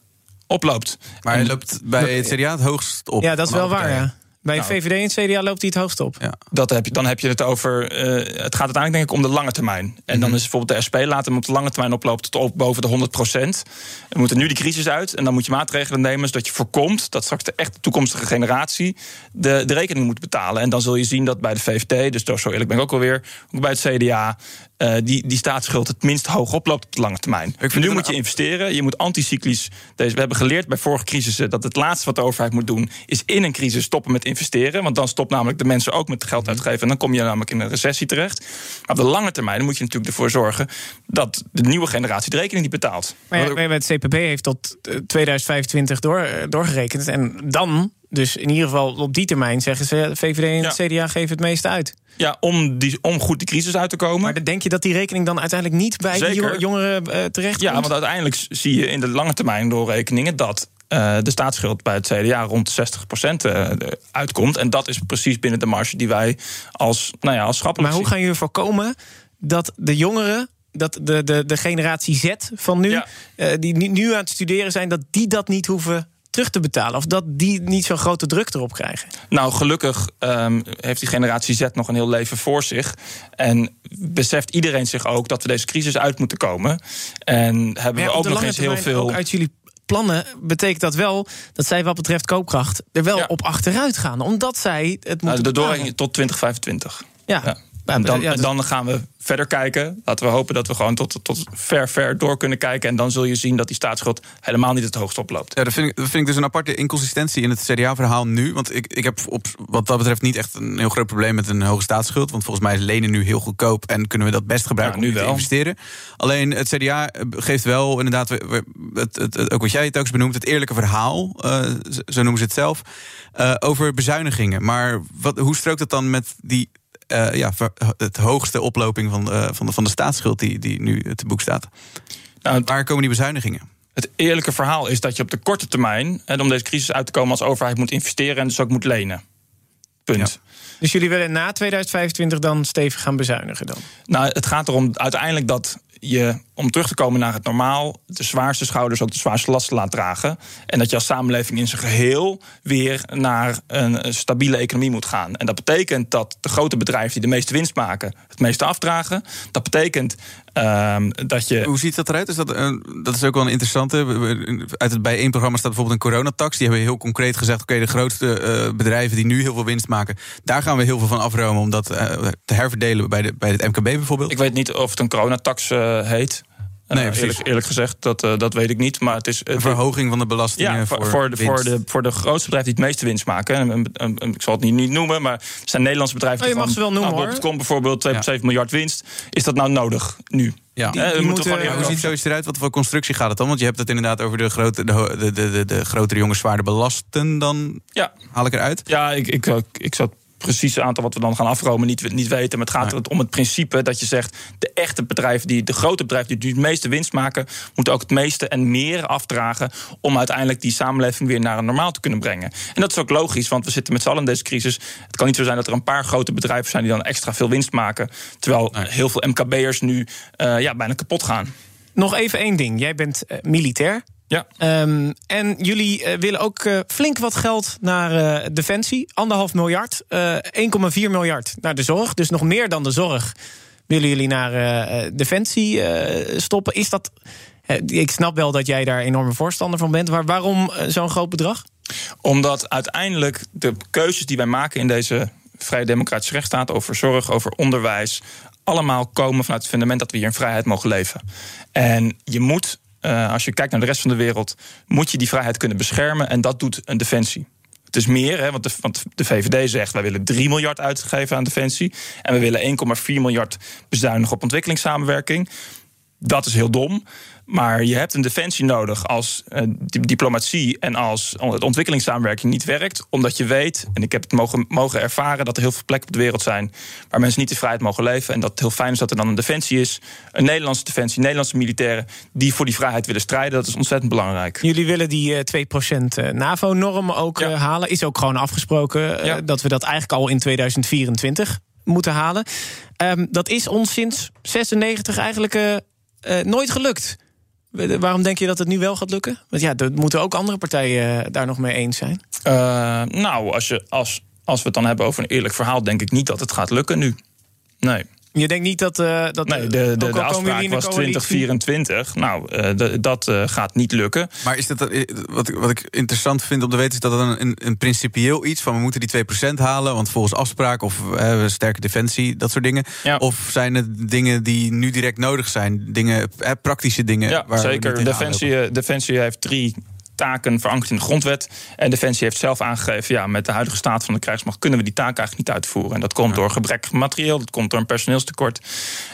oploopt. Maar hij loopt bij het CDA het hoogst op. ja, dat is wel waar. Ja. Bij Nou. VVD en CDA loopt hij het hoogst op. Ja. Dat heb je, dan heb je het over. eh, het gaat uiteindelijk denk ik om de lange termijn. En dan is bijvoorbeeld de SP laat hem op de lange termijn oplopen tot op boven de 100 procent. We moeten nu die crisis uit. En dan moet je maatregelen nemen zodat je voorkomt dat straks de echte toekomstige generatie de, de rekening moet betalen. En dan zul je zien dat bij de VVD, dus zo eerlijk ben ik ook alweer, ook bij het CDA. Eh, die, die staatsschuld het minst hoog oploopt op de lange termijn. vind nu moet je investeren. Je moet anticyclisch. Deze, we hebben geleerd bij vorige crisissen dat het laatste wat de overheid moet doen, is in een crisis stoppen met investeren. Want dan stopt namelijk de mensen ook met geld uitgeven. En dan kom je namelijk in een recessie terecht. Maar op de lange termijn moet je natuurlijk ervoor zorgen dat de nieuwe generatie de rekening niet betaalt. Maar ja, maar het CPB heeft tot eh, 2025 door, eh, doorgerekend. En dan, dus in ieder geval op die termijn, zeggen ze... VVD en het CDA geven het meeste uit. Ja, om, die, om goed die crisis uit te komen. Maar denk je dat die rekening dan uiteindelijk niet bij jonge- jongeren eh, terecht Ja, want uiteindelijk zie je in de lange termijn doorrekeningen dat eh, de staatsschuld bij het CDA rond 60% eh, uitkomt. En dat is precies binnen de marge die wij als, nou ja, als schappelijk Maar hoe gaan jullie voorkomen dat de jongeren, dat de, de, de generatie Z van nu, die nu aan het studeren zijn, dat die dat niet hoeven terug te betalen? Of dat die niet zo'n grote druk erop krijgen? Nou, gelukkig ehm, heeft die generatie Z nog een heel leven voor zich. En beseft iedereen zich ook dat we deze crisis uit moeten komen. En hebben ja, we ook nog eens heel veel. uit jullie plannen betekent dat wel dat zij wat betreft koopkracht er wel op achteruit gaan. Omdat zij het moeten Nou, de tot 2025. Ja. En dan, Ja, dus- en dan gaan we verder kijken. Laten we hopen dat we gewoon tot, tot ver, ver door kunnen kijken. En dan zul je zien dat die staatsschuld helemaal niet het hoogst oploopt. Ja, dat vind, ik, dat vind ik dus een aparte inconsistentie in het CDA-verhaal nu. Want ik, ik heb op, wat dat betreft niet echt een heel groot probleem met een hoge staatsschuld. Want volgens mij is lenen nu heel goedkoop en kunnen we dat best gebruiken Ja, om nu te wel. investeren. Alleen het CDA geeft wel inderdaad, het, het, het- ook wat jij het ook eens benoemt, het eerlijke verhaal, eh, zo- noemen ze het zelf, eh, over bezuinigingen. Maar wat, hoe strookt het dan met die eh, ja, het hoogste oploping van, de- van, de, van de staatsschuld die, die nu te boek staat? Nou, Waar komen die bezuinigingen? Het eerlijke verhaal is dat je op de korte termijn, en om deze crisis uit te komen als overheid, moet investeren en dus ook moet lenen. Punt. Dus jullie willen na 2025 dan stevig gaan bezuinigen dan? Nou, het gaat erom uiteindelijk dat je, om terug te komen naar het normaal, de zwaarste schouders ook de zwaarste lasten laat dragen. En dat je als samenleving in zijn geheel weer naar een stabiele economie moet gaan. En dat betekent dat de grote bedrijven die de meeste winst maken, het meeste afdragen. Dat betekent ehm, dat je. Hoe ziet dat eruit? Is dat, dat is ook wel een interessante. Uit het bijeenprogramma staat bijvoorbeeld een coronatax. Die hebben heel concreet gezegd: oké, de grootste eh, bedrijven die nu heel veel winst maken, daar gaan we heel veel van afromen om dat eh, te herverdelen bij, de, bij het MKB bijvoorbeeld. Ik weet niet of het een coronatax eh, heet. Eh, Nee, precies. eerlijk, eerlijk gezegd, dat, eh, dat weet ik niet. Maar het is Een verhoging van de belastingen Ja, voor, voor, voor, de, voor, de, voor de grootste bedrijven die het meeste winst maken. En, en- en- en ik zal het niet, niet noemen, maar er zijn Nederlandse bedrijven. Oh, je die mag ze wel noemen, nou, hoor. Bol.com bijvoorbeeld 2,7 miljard winst. Is dat nou nodig nu? Ja. Eh, we moeten hoe ziet zoiets eruit? Wat voor constructie gaat het dan? Want je hebt het inderdaad over de, grote, de, de, de, de, de grotere jongens zwaarder belasten. Dan Ja. haal ik eruit. Ja, ik, ik, ik, ik zou het precieze aantal wat we dan gaan afromen niet, niet weten. Maar het gaat er om het principe dat je zegt... de echte bedrijven, die, de grote bedrijven die het meeste winst maken... moeten ook het meeste en meer afdragen... om uiteindelijk die samenleving weer naar een normaal te kunnen brengen. En dat is ook logisch, want we zitten met z'n allen in deze crisis. Het kan niet zo zijn dat er een paar grote bedrijven zijn... die dan extra veel winst maken... terwijl heel veel MKB'ers nu eh, ja, bijna kapot gaan. Nog even één ding. Jij bent eh, militair. Ja. Ehm, en jullie eh, willen ook eh, flink wat geld naar defensie. Anderhalf miljard. eh 1,4 miljard naar de zorg. Dus nog meer dan de zorg willen jullie naar defensie stoppen. Is dat. ik snap wel dat jij daar enorme voorstander van bent. Maar waarom zo'n groot bedrag? Omdat uiteindelijk de keuzes die wij maken in deze vrije democratische rechtsstaat over zorg, over onderwijs. Allemaal komen vanuit het fundament dat we hier in vrijheid mogen leven. En je moet, uh, als je kijkt naar de rest van de wereld, moet je die vrijheid kunnen beschermen. En dat doet een defensie. Het is meer, hè, want, de, want de VVD zegt wij willen 3 miljard uitgeven aan defensie. En we willen 1,4 miljard bezuinigen op ontwikkelingssamenwerking. Dat is heel dom. Maar je hebt een defensie nodig als uh, diplomatie en als ontwikkelingssamenwerking niet werkt. Omdat je weet, en ik heb het mogen, mogen ervaren, dat er heel veel plekken op de wereld zijn waar mensen niet in vrijheid mogen leven. En dat het heel fijn is dat er dan een defensie is. Een Nederlandse defensie, Nederlandse militairen die voor die vrijheid willen strijden. Dat is ontzettend belangrijk. Jullie willen die uh, 2% NAVO-norm ook ja. uh, halen. Is ook gewoon afgesproken ja. dat we dat eigenlijk al in 2024 moeten halen. Um, dat is ons sinds 96 eigenlijk nooit gelukt. Waarom denk je dat het nu wel gaat lukken? Want ja, er moeten ook andere partijen daar nog mee eens zijn. Uh, nou, als, je, als, als we het dan hebben over een eerlijk verhaal, denk ik niet dat het gaat lukken nu. Nee. Je denkt niet dat. Uh, dat nee, de, de, de afspraak was 2024. Nou, uh, de, dat uh, gaat niet lukken. Maar is dat, wat, wat ik interessant vind om te weten, is dat het een, een principieel iets van we moeten die 2% halen, want volgens afspraak of we sterke defensie, dat soort dingen. Ja. Of zijn het dingen die nu direct nodig zijn? Dingen, praktische dingen. Ja, waar zeker. Defensie, defensie heeft drie taken verankerd in de grondwet. En Defensie heeft zelf aangegeven... ja, met de huidige staat van de krijgsmacht... kunnen we die taak eigenlijk niet uitvoeren. En dat komt door gebrek materieel, dat komt door een personeelstekort.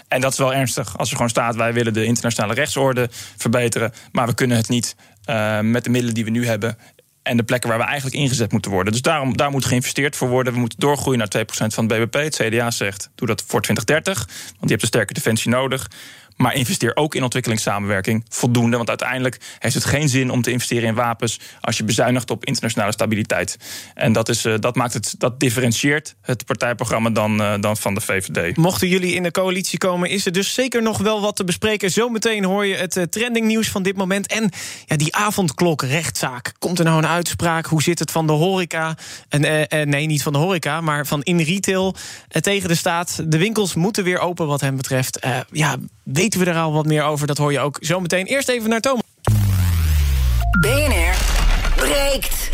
En dat is wel ernstig. Als er gewoon staat... wij willen de internationale rechtsorde verbeteren... maar we kunnen het niet uh, met de middelen die we nu hebben en de plekken waar we eigenlijk ingezet moeten worden. Dus daarom, daar moet geïnvesteerd voor worden. We moeten doorgroeien naar 2% van het BBP. Het CDA zegt, doe dat voor 2030, want je hebt een sterke defensie nodig. Maar investeer ook in ontwikkelingssamenwerking voldoende. Want uiteindelijk heeft het geen zin om te investeren in wapens als je bezuinigt op internationale stabiliteit. En dat, is, uh, dat, maakt het, dat differentieert het partijprogramma dan, uh, dan van de VVD. Mochten jullie in de coalitie komen, is er dus zeker nog wel wat te bespreken. Zometeen hoor je het uh, trendingnieuws van dit moment. En ja, die avondklok rechtszaak. Komt er nou een uitspraak? Hoe zit het van de horeca? En, nee, niet van de horeca, maar van in retail tegen de staat. De winkels moeten weer open wat hem betreft. ja, weten we er al wat meer over? Dat hoor je ook zometeen. Eerst even naar Thomas. BNR breekt.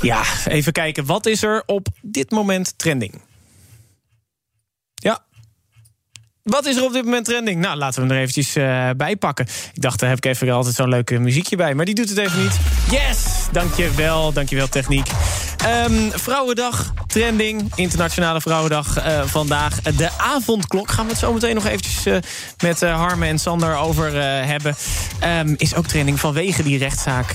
Ja, even kijken. Wat is er op dit moment trending? Ja. Wat is er op dit moment trending? Nou, laten we hem er eventjes uh, bij pakken. Ik dacht, daar heb ik even altijd zo'n leuk muziekje bij. Maar die doet het even niet. Yes! Dankjewel, dankjewel techniek. Um, Vrouwendag, trending, Internationale Vrouwendag uh, vandaag. De avondklok gaan we het zo meteen nog eventjes uh, met uh, Harme en Sander over hebben. Um, is ook trending vanwege die rechtszaak.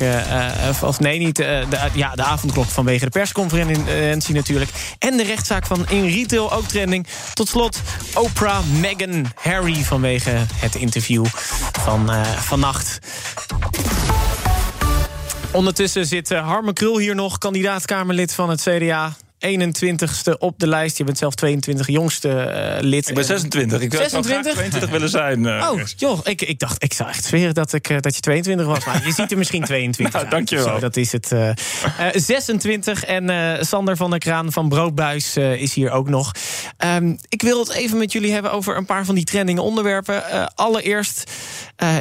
of nee, niet de, ja, de avondklok vanwege de persconferentie natuurlijk. En de rechtszaak van In Retail ook trending. Tot slot Oprah, Meghan, Harry vanwege het interview van vannacht. Ondertussen zit Harme Krul hier nog, kandidaat-Kamerlid van het CDA. 21ste op de lijst. Je bent zelf 22 jongste uh, lid. Ik ben 26. Ik 26? zou 22 willen zijn. Uh, oh, joh. Ik, ik dacht, ik zou echt zweren dat, ik, uh, dat je 22 was. Maar je ziet er misschien 22 nou, dankjewel. Zo, dat is het. 26. En Sander van der Kraan van Broodbuis is hier ook nog. Um, ik wil het even met jullie hebben over een paar van die trending onderwerpen. allereerst,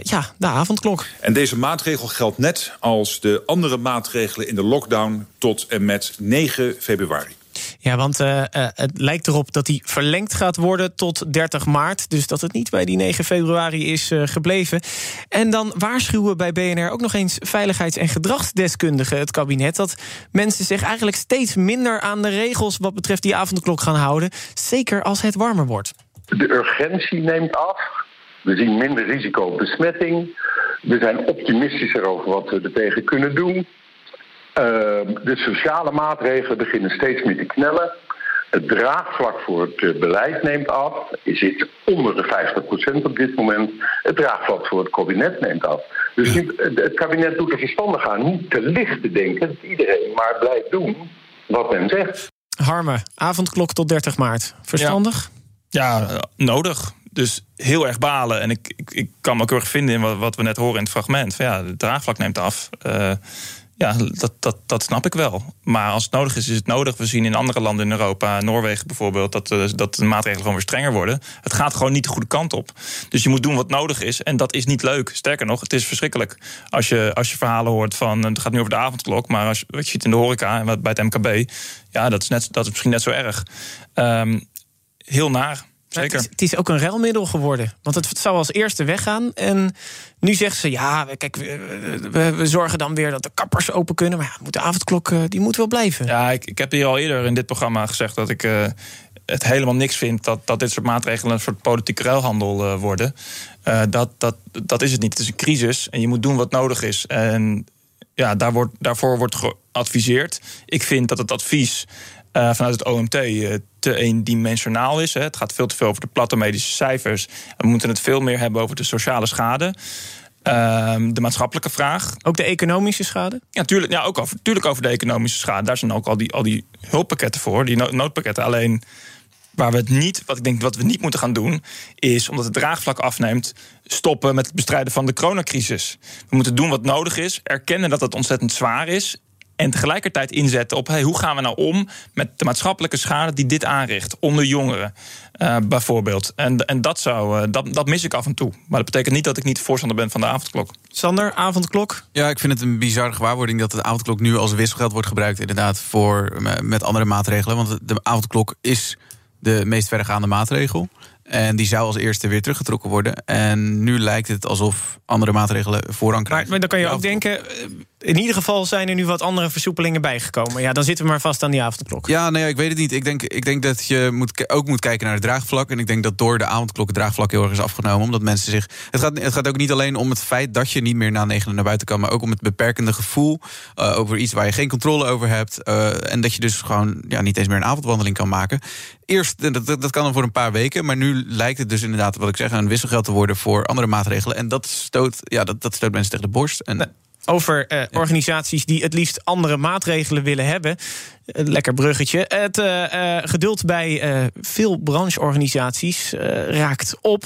ja, de avondklok. En deze maatregel geldt net als de andere maatregelen in de lockdown tot en met 9 februari. Ja, want uh, uh, het lijkt erop dat die verlengd gaat worden tot 30 maart. Dus dat het niet bij die 9 februari is uh, gebleven. En dan waarschuwen bij BNR ook nog eens veiligheids- en gedragsdeskundigen het kabinet dat mensen zich eigenlijk steeds minder aan de regels wat betreft die avondklok gaan houden. Zeker als het warmer wordt. De urgentie neemt af. We zien minder risico op besmetting. We zijn optimistischer over wat we er tegen kunnen doen. Uh, de sociale maatregelen beginnen steeds meer te knellen. Het draagvlak voor het uh, beleid neemt af. Je zit onder de 50% op dit moment. Het draagvlak voor het kabinet neemt af. Dus nu, het kabinet doet er verstandig aan niet te licht te denken dat iedereen maar blijft doen wat men zegt. Harme, avondklok tot 30 maart. Verstandig? Ja, ja nodig. Dus heel erg balen. En ik, ik, ik kan me ook erg vinden in wat, wat, we net horen in het fragment. Van ja, het draagvlak neemt af. Uh, ja, dat, dat, dat snap ik wel. Maar als het nodig is, is het nodig. We zien in andere landen in Europa, Noorwegen bijvoorbeeld, dat, uh, dat de maatregelen gewoon weer strenger worden. Het gaat gewoon niet de goede kant op. Dus je moet doen wat nodig is. En dat is niet leuk. Sterker nog, het is verschrikkelijk. Als je, als je verhalen hoort van. Het gaat nu over de avondklok. Maar als, wat je ziet in de horeca en bij het MKB. Ja, dat is, net, dat is misschien net zo erg. Um, heel naar. Zeker. Het is, het is ook een ruilmiddel geworden. Want het zou als eerste weggaan. En nu zeggen ze, ja, we- kijk, we, we, we zorgen dan weer dat de kappers open kunnen. Maar ja, moet de avondklok, eh, die moet wel blijven. Ja, ik, ik heb hier al eerder in dit programma gezegd dat ik eh, het helemaal niks vind dat, dat dit soort maatregelen een soort politieke ruilhandel eh, worden. Dat, dat, dat is het niet. Het is een crisis en je moet doen wat nodig is. En ja, daar wordt, daarvoor wordt geadviseerd. Ik vind dat het advies eh, vanuit het OMT eh, te eendimensionaal is. Hè. Het gaat veel te veel over de platte medische cijfers. We moeten het veel meer hebben over de sociale schade. Ehm, de maatschappelijke vraag. Ook de economische schade? Ja, tuurlijk, ja ook over, tuurlijk over de economische schade. Daar zijn ook al die, al die hulppakketten voor, die no- noodpakketten. Alleen waar we het niet, wat ik denk wat we niet moeten gaan doen, is omdat het draagvlak afneemt, stoppen met het bestrijden van de coronacrisis. We moeten doen wat nodig is, erkennen dat het ontzettend zwaar is. En tegelijkertijd inzetten op hey, hoe gaan we nou om met de maatschappelijke schade die dit aanricht onder jongeren, eh, bijvoorbeeld. En, en dat, zou, eh, dat, dat mis ik af en toe. Maar dat betekent niet dat ik niet voorstander ben van de avondklok. Sander, avondklok? Ja, ik vind het een bizarre gewaarwording dat de avondklok nu als wisselgeld wordt gebruikt, inderdaad, voor, met andere maatregelen. Want de avondklok is de meest verregaande maatregel. En die zou als eerste weer teruggetrokken worden. En nu lijkt het alsof andere maatregelen voorrang krijgen. Maar, maar dan kan je ook denken, in ieder geval zijn er nu wat andere versoepelingen bijgekomen. Ja, dan zitten we maar vast aan die avondklok. Ja, nee, ik weet het niet. Ik denk, ik denk dat je moet, ook moet kijken naar het draagvlak. En ik denk dat door de avondklok het draagvlak heel erg is afgenomen. Omdat mensen zich. Het gaat, het gaat ook niet alleen om het feit dat je niet meer na negenen naar buiten kan. Maar ook om het beperkende gevoel eh, over iets waar je geen controle over hebt. eh, en dat je dus gewoon ja, niet eens meer een avondwandeling kan maken. Eerst, dat, dat dat kan dan voor een paar weken. Maar nu lijkt het dus inderdaad, wat ik zeg, een wisselgeld te worden voor andere maatregelen. En dat stoot, ja, dat, dat stoot mensen tegen de borst. En, Over eh, organisaties die het liefst andere maatregelen willen hebben. Eh, Lekker bruggetje. Het eh, geduld bij veel brancheorganisaties raakt op.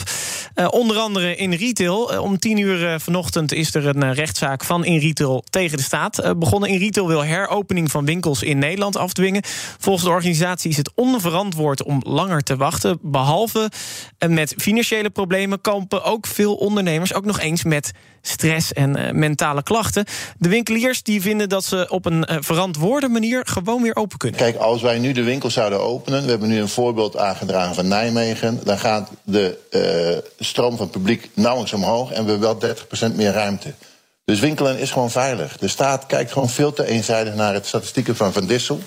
Onder andere in retail. Om tien uur vanochtend is er een rechtszaak van in retail tegen de staat. Begonnen in retail wil heropening van winkels in Nederland afdwingen. Volgens de organisatie is het onverantwoord om langer te wachten. Behalve eh, met financiële problemen kampen ook veel ondernemers ook nog eens met stress en eh, mentale klachten. De winkeliers die vinden dat ze op een eh, verantwoorde manier gewoon weer open kunnen. Kijk, als wij nu de winkel zouden openen, we hebben nu een voorbeeld aangedragen van Nijmegen, dan gaat de eh, stroom van het publiek nauwelijks omhoog en we hebben wel 30% meer ruimte. Dus winkelen is gewoon veilig. De staat kijkt gewoon veel te eenzijdig naar het statistieken van Van Dissel.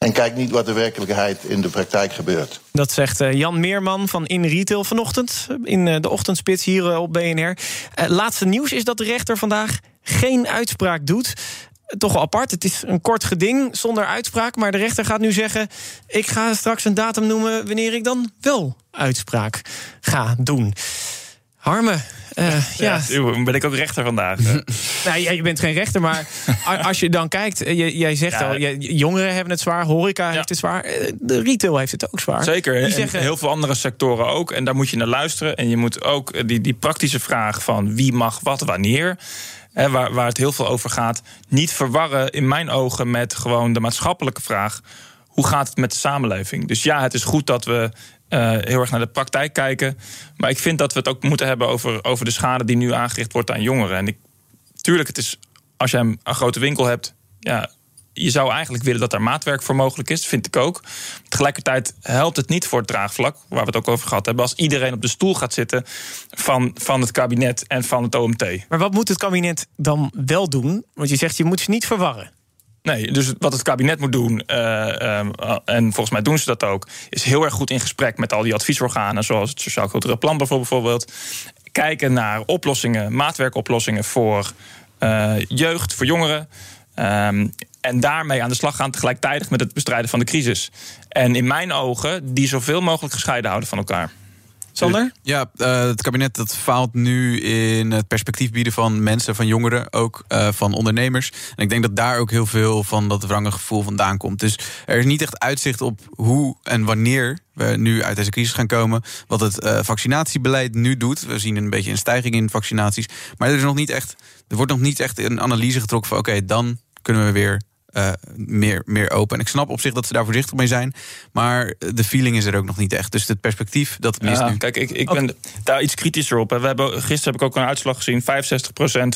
En kijkt niet wat de werkelijkheid in de praktijk gebeurt. Dat zegt eh, Jan Meerman van In Retail vanochtend in eh, de ochtendspits hier eh, op BNR. Eh, laatste nieuws is dat de rechter vandaag geen uitspraak doet. Eh, Toch wel apart. Het is een kort geding zonder uitspraak. Maar de rechter gaat nu zeggen: ik ga straks een datum noemen wanneer ik dan wel uitspraak ga doen. Harme, eh, ja. Ja, ben ik ook rechter vandaag. Nou, ja, je bent geen rechter, maar als je dan kijkt, eh, je, jij zegt Ja. al, je- jongeren hebben het zwaar, horeca heeft het zwaar, eh, de retail heeft het ook zwaar. Zeker, Die en zeggen, heel veel andere sectoren ook. En daar moet je naar luisteren. En je moet ook eh, die, die praktische vraag van wie mag wat wanneer... Hè, waar, waar het heel veel over gaat, niet verwarren in mijn ogen met gewoon de maatschappelijke vraag. Hoe gaat het met de samenleving? Dus ja, het is goed dat we eh, heel erg naar de praktijk kijken. Maar ik vind dat we het ook moeten hebben over, over de schade die nu aangericht wordt aan jongeren. En ik, tuurlijk, het is, als jij een, een grote winkel hebt, ja, je zou eigenlijk willen dat daar maatwerk voor mogelijk is, vind ik ook. Tegelijkertijd helpt het niet voor het draagvlak, waar we het ook over gehad hebben, als iedereen op de stoel gaat zitten van, van het kabinet en van het OMT. Maar wat moet het kabinet dan wel doen? Want je zegt, je moet ze niet verwarren. Nee, dus wat het kabinet moet doen, eh, eh, en volgens mij doen ze dat ook, is heel erg goed in gesprek met al die adviesorganen, zoals het Sociaal Cultureel Plan bijvoorbeeld. Kijken naar oplossingen, maatwerkoplossingen voor eh, jeugd, voor jongeren. Ehm, en daarmee aan de slag gaan tegelijkertijd met het bestrijden van de crisis. En in mijn ogen die zoveel mogelijk gescheiden houden van elkaar. Sander? Ja, eh, het kabinet dat faalt nu in het perspectief bieden van mensen, van jongeren, ook eh, van ondernemers. En ik denk dat daar ook heel veel van dat wrange gevoel vandaan komt. Dus er is niet echt uitzicht op hoe en wanneer we nu uit deze crisis gaan komen. Wat het eh, vaccinatiebeleid nu doet. We zien een beetje een stijging in vaccinaties. Maar er, is nog niet echt, er wordt nog niet echt een analyse getrokken van oké, dan kunnen we weer eh, meer, meer open. En ik snap op zich dat ze daar voorzichtig mee zijn. Maar de feeling is er ook nog niet echt. Dus het perspectief, dat mist Ja, nu. Kijk, ik, ik ben daar iets kritischer op. We hebben, gisteren heb ik ook een uitslag gezien. 65%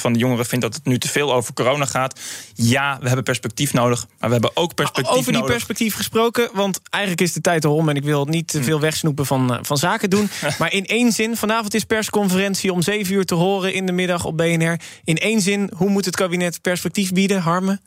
van de jongeren vindt dat het nu te veel over corona gaat. Ja, we hebben perspectief nodig. Maar we hebben ook perspectief Over die nodig. perspectief gesproken, want eigenlijk is de tijd erom... en ik wil niet te veel wegsnoepen van, eh, van zaken doen. maar in één zin, vanavond is persconferentie om 7 uur te horen... in de middag op BNR. In één zin, hoe moet het kabinet perspectief bieden, Harmen?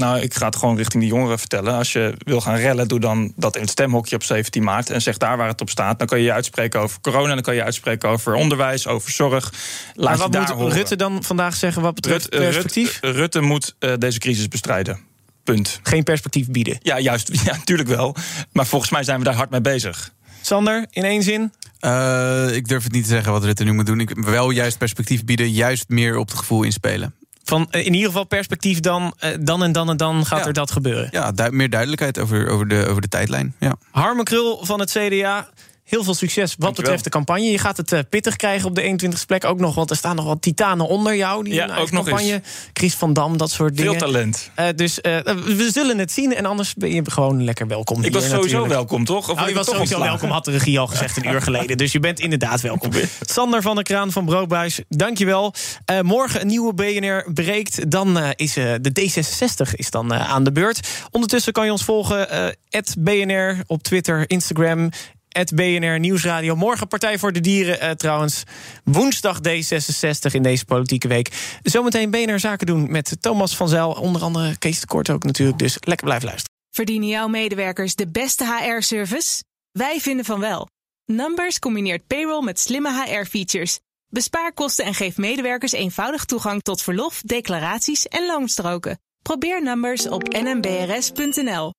Nou, ik ga het gewoon richting de jongeren vertellen. Als je wil gaan rellen, doe dan dat in het stemhokje op 17 maart. En zeg daar waar het op staat. Dan kan je je uitspreken over corona. Dan kan je je uitspreken over onderwijs, over zorg. Laat maar je wat daar moet horen. Rutte dan vandaag zeggen wat betreft Rut- eh, perspectief? Rutte, Rutte moet eh, deze crisis bestrijden. Punt. Geen perspectief bieden. Ja, juist. Ja, natuurlijk wel. Maar volgens mij zijn we daar hard mee bezig. Sander, in één zin? Eh, ik durf het niet te zeggen wat Rutte nu moet doen. Ik wel juist perspectief bieden, juist meer op het gevoel inspelen. Van eh, in ieder geval perspectief dan, eh, dan en dan en dan gaat Ja. er dat gebeuren. Ja, du- meer duidelijkheid over, over, de, over de tijdlijn. Ja. Harmen Krul van het CDA. Heel veel succes wat betreft de campagne. Je gaat het eh, pittig krijgen op de 21ste plek ook nog. Want er staan nog wat titanen onder jou. Die Ja, ook nog campagne. eens. Chris van Dam, dat soort Veel dingen. talent. Eh, dus eh, we zullen het zien. En anders ben je gewoon lekker welkom. Ik hier was sowieso natuurlijk. welkom, toch? Of Nou, je was toch sowieso ontslagen? welkom, had de regie al gezegd een uur geleden. Dus je bent inderdaad welkom. Sander van der Kraan van Broodbuis, dankjewel. Morgen een nieuwe BNR breekt. Dan is de D66 is dan aan de beurt. Ondertussen kan je ons volgen. BNR op Twitter, Instagram. BNR Nieuwsradio. Morgen Partij voor de Dieren eh, trouwens. Woensdag D66 in deze politieke week. Zometeen BNR Zaken doen met Thomas van Zijl. Onder andere Kees de Kort ook natuurlijk. Dus lekker blijven luisteren. Verdienen jouw medewerkers de beste HR-service? Wij vinden van wel. Numbers combineert payroll met slimme HR-features. Bespaar kosten en geef medewerkers eenvoudig toegang tot verlof, declaraties en loonstroken. Probeer Numbers op nmbrs.nl.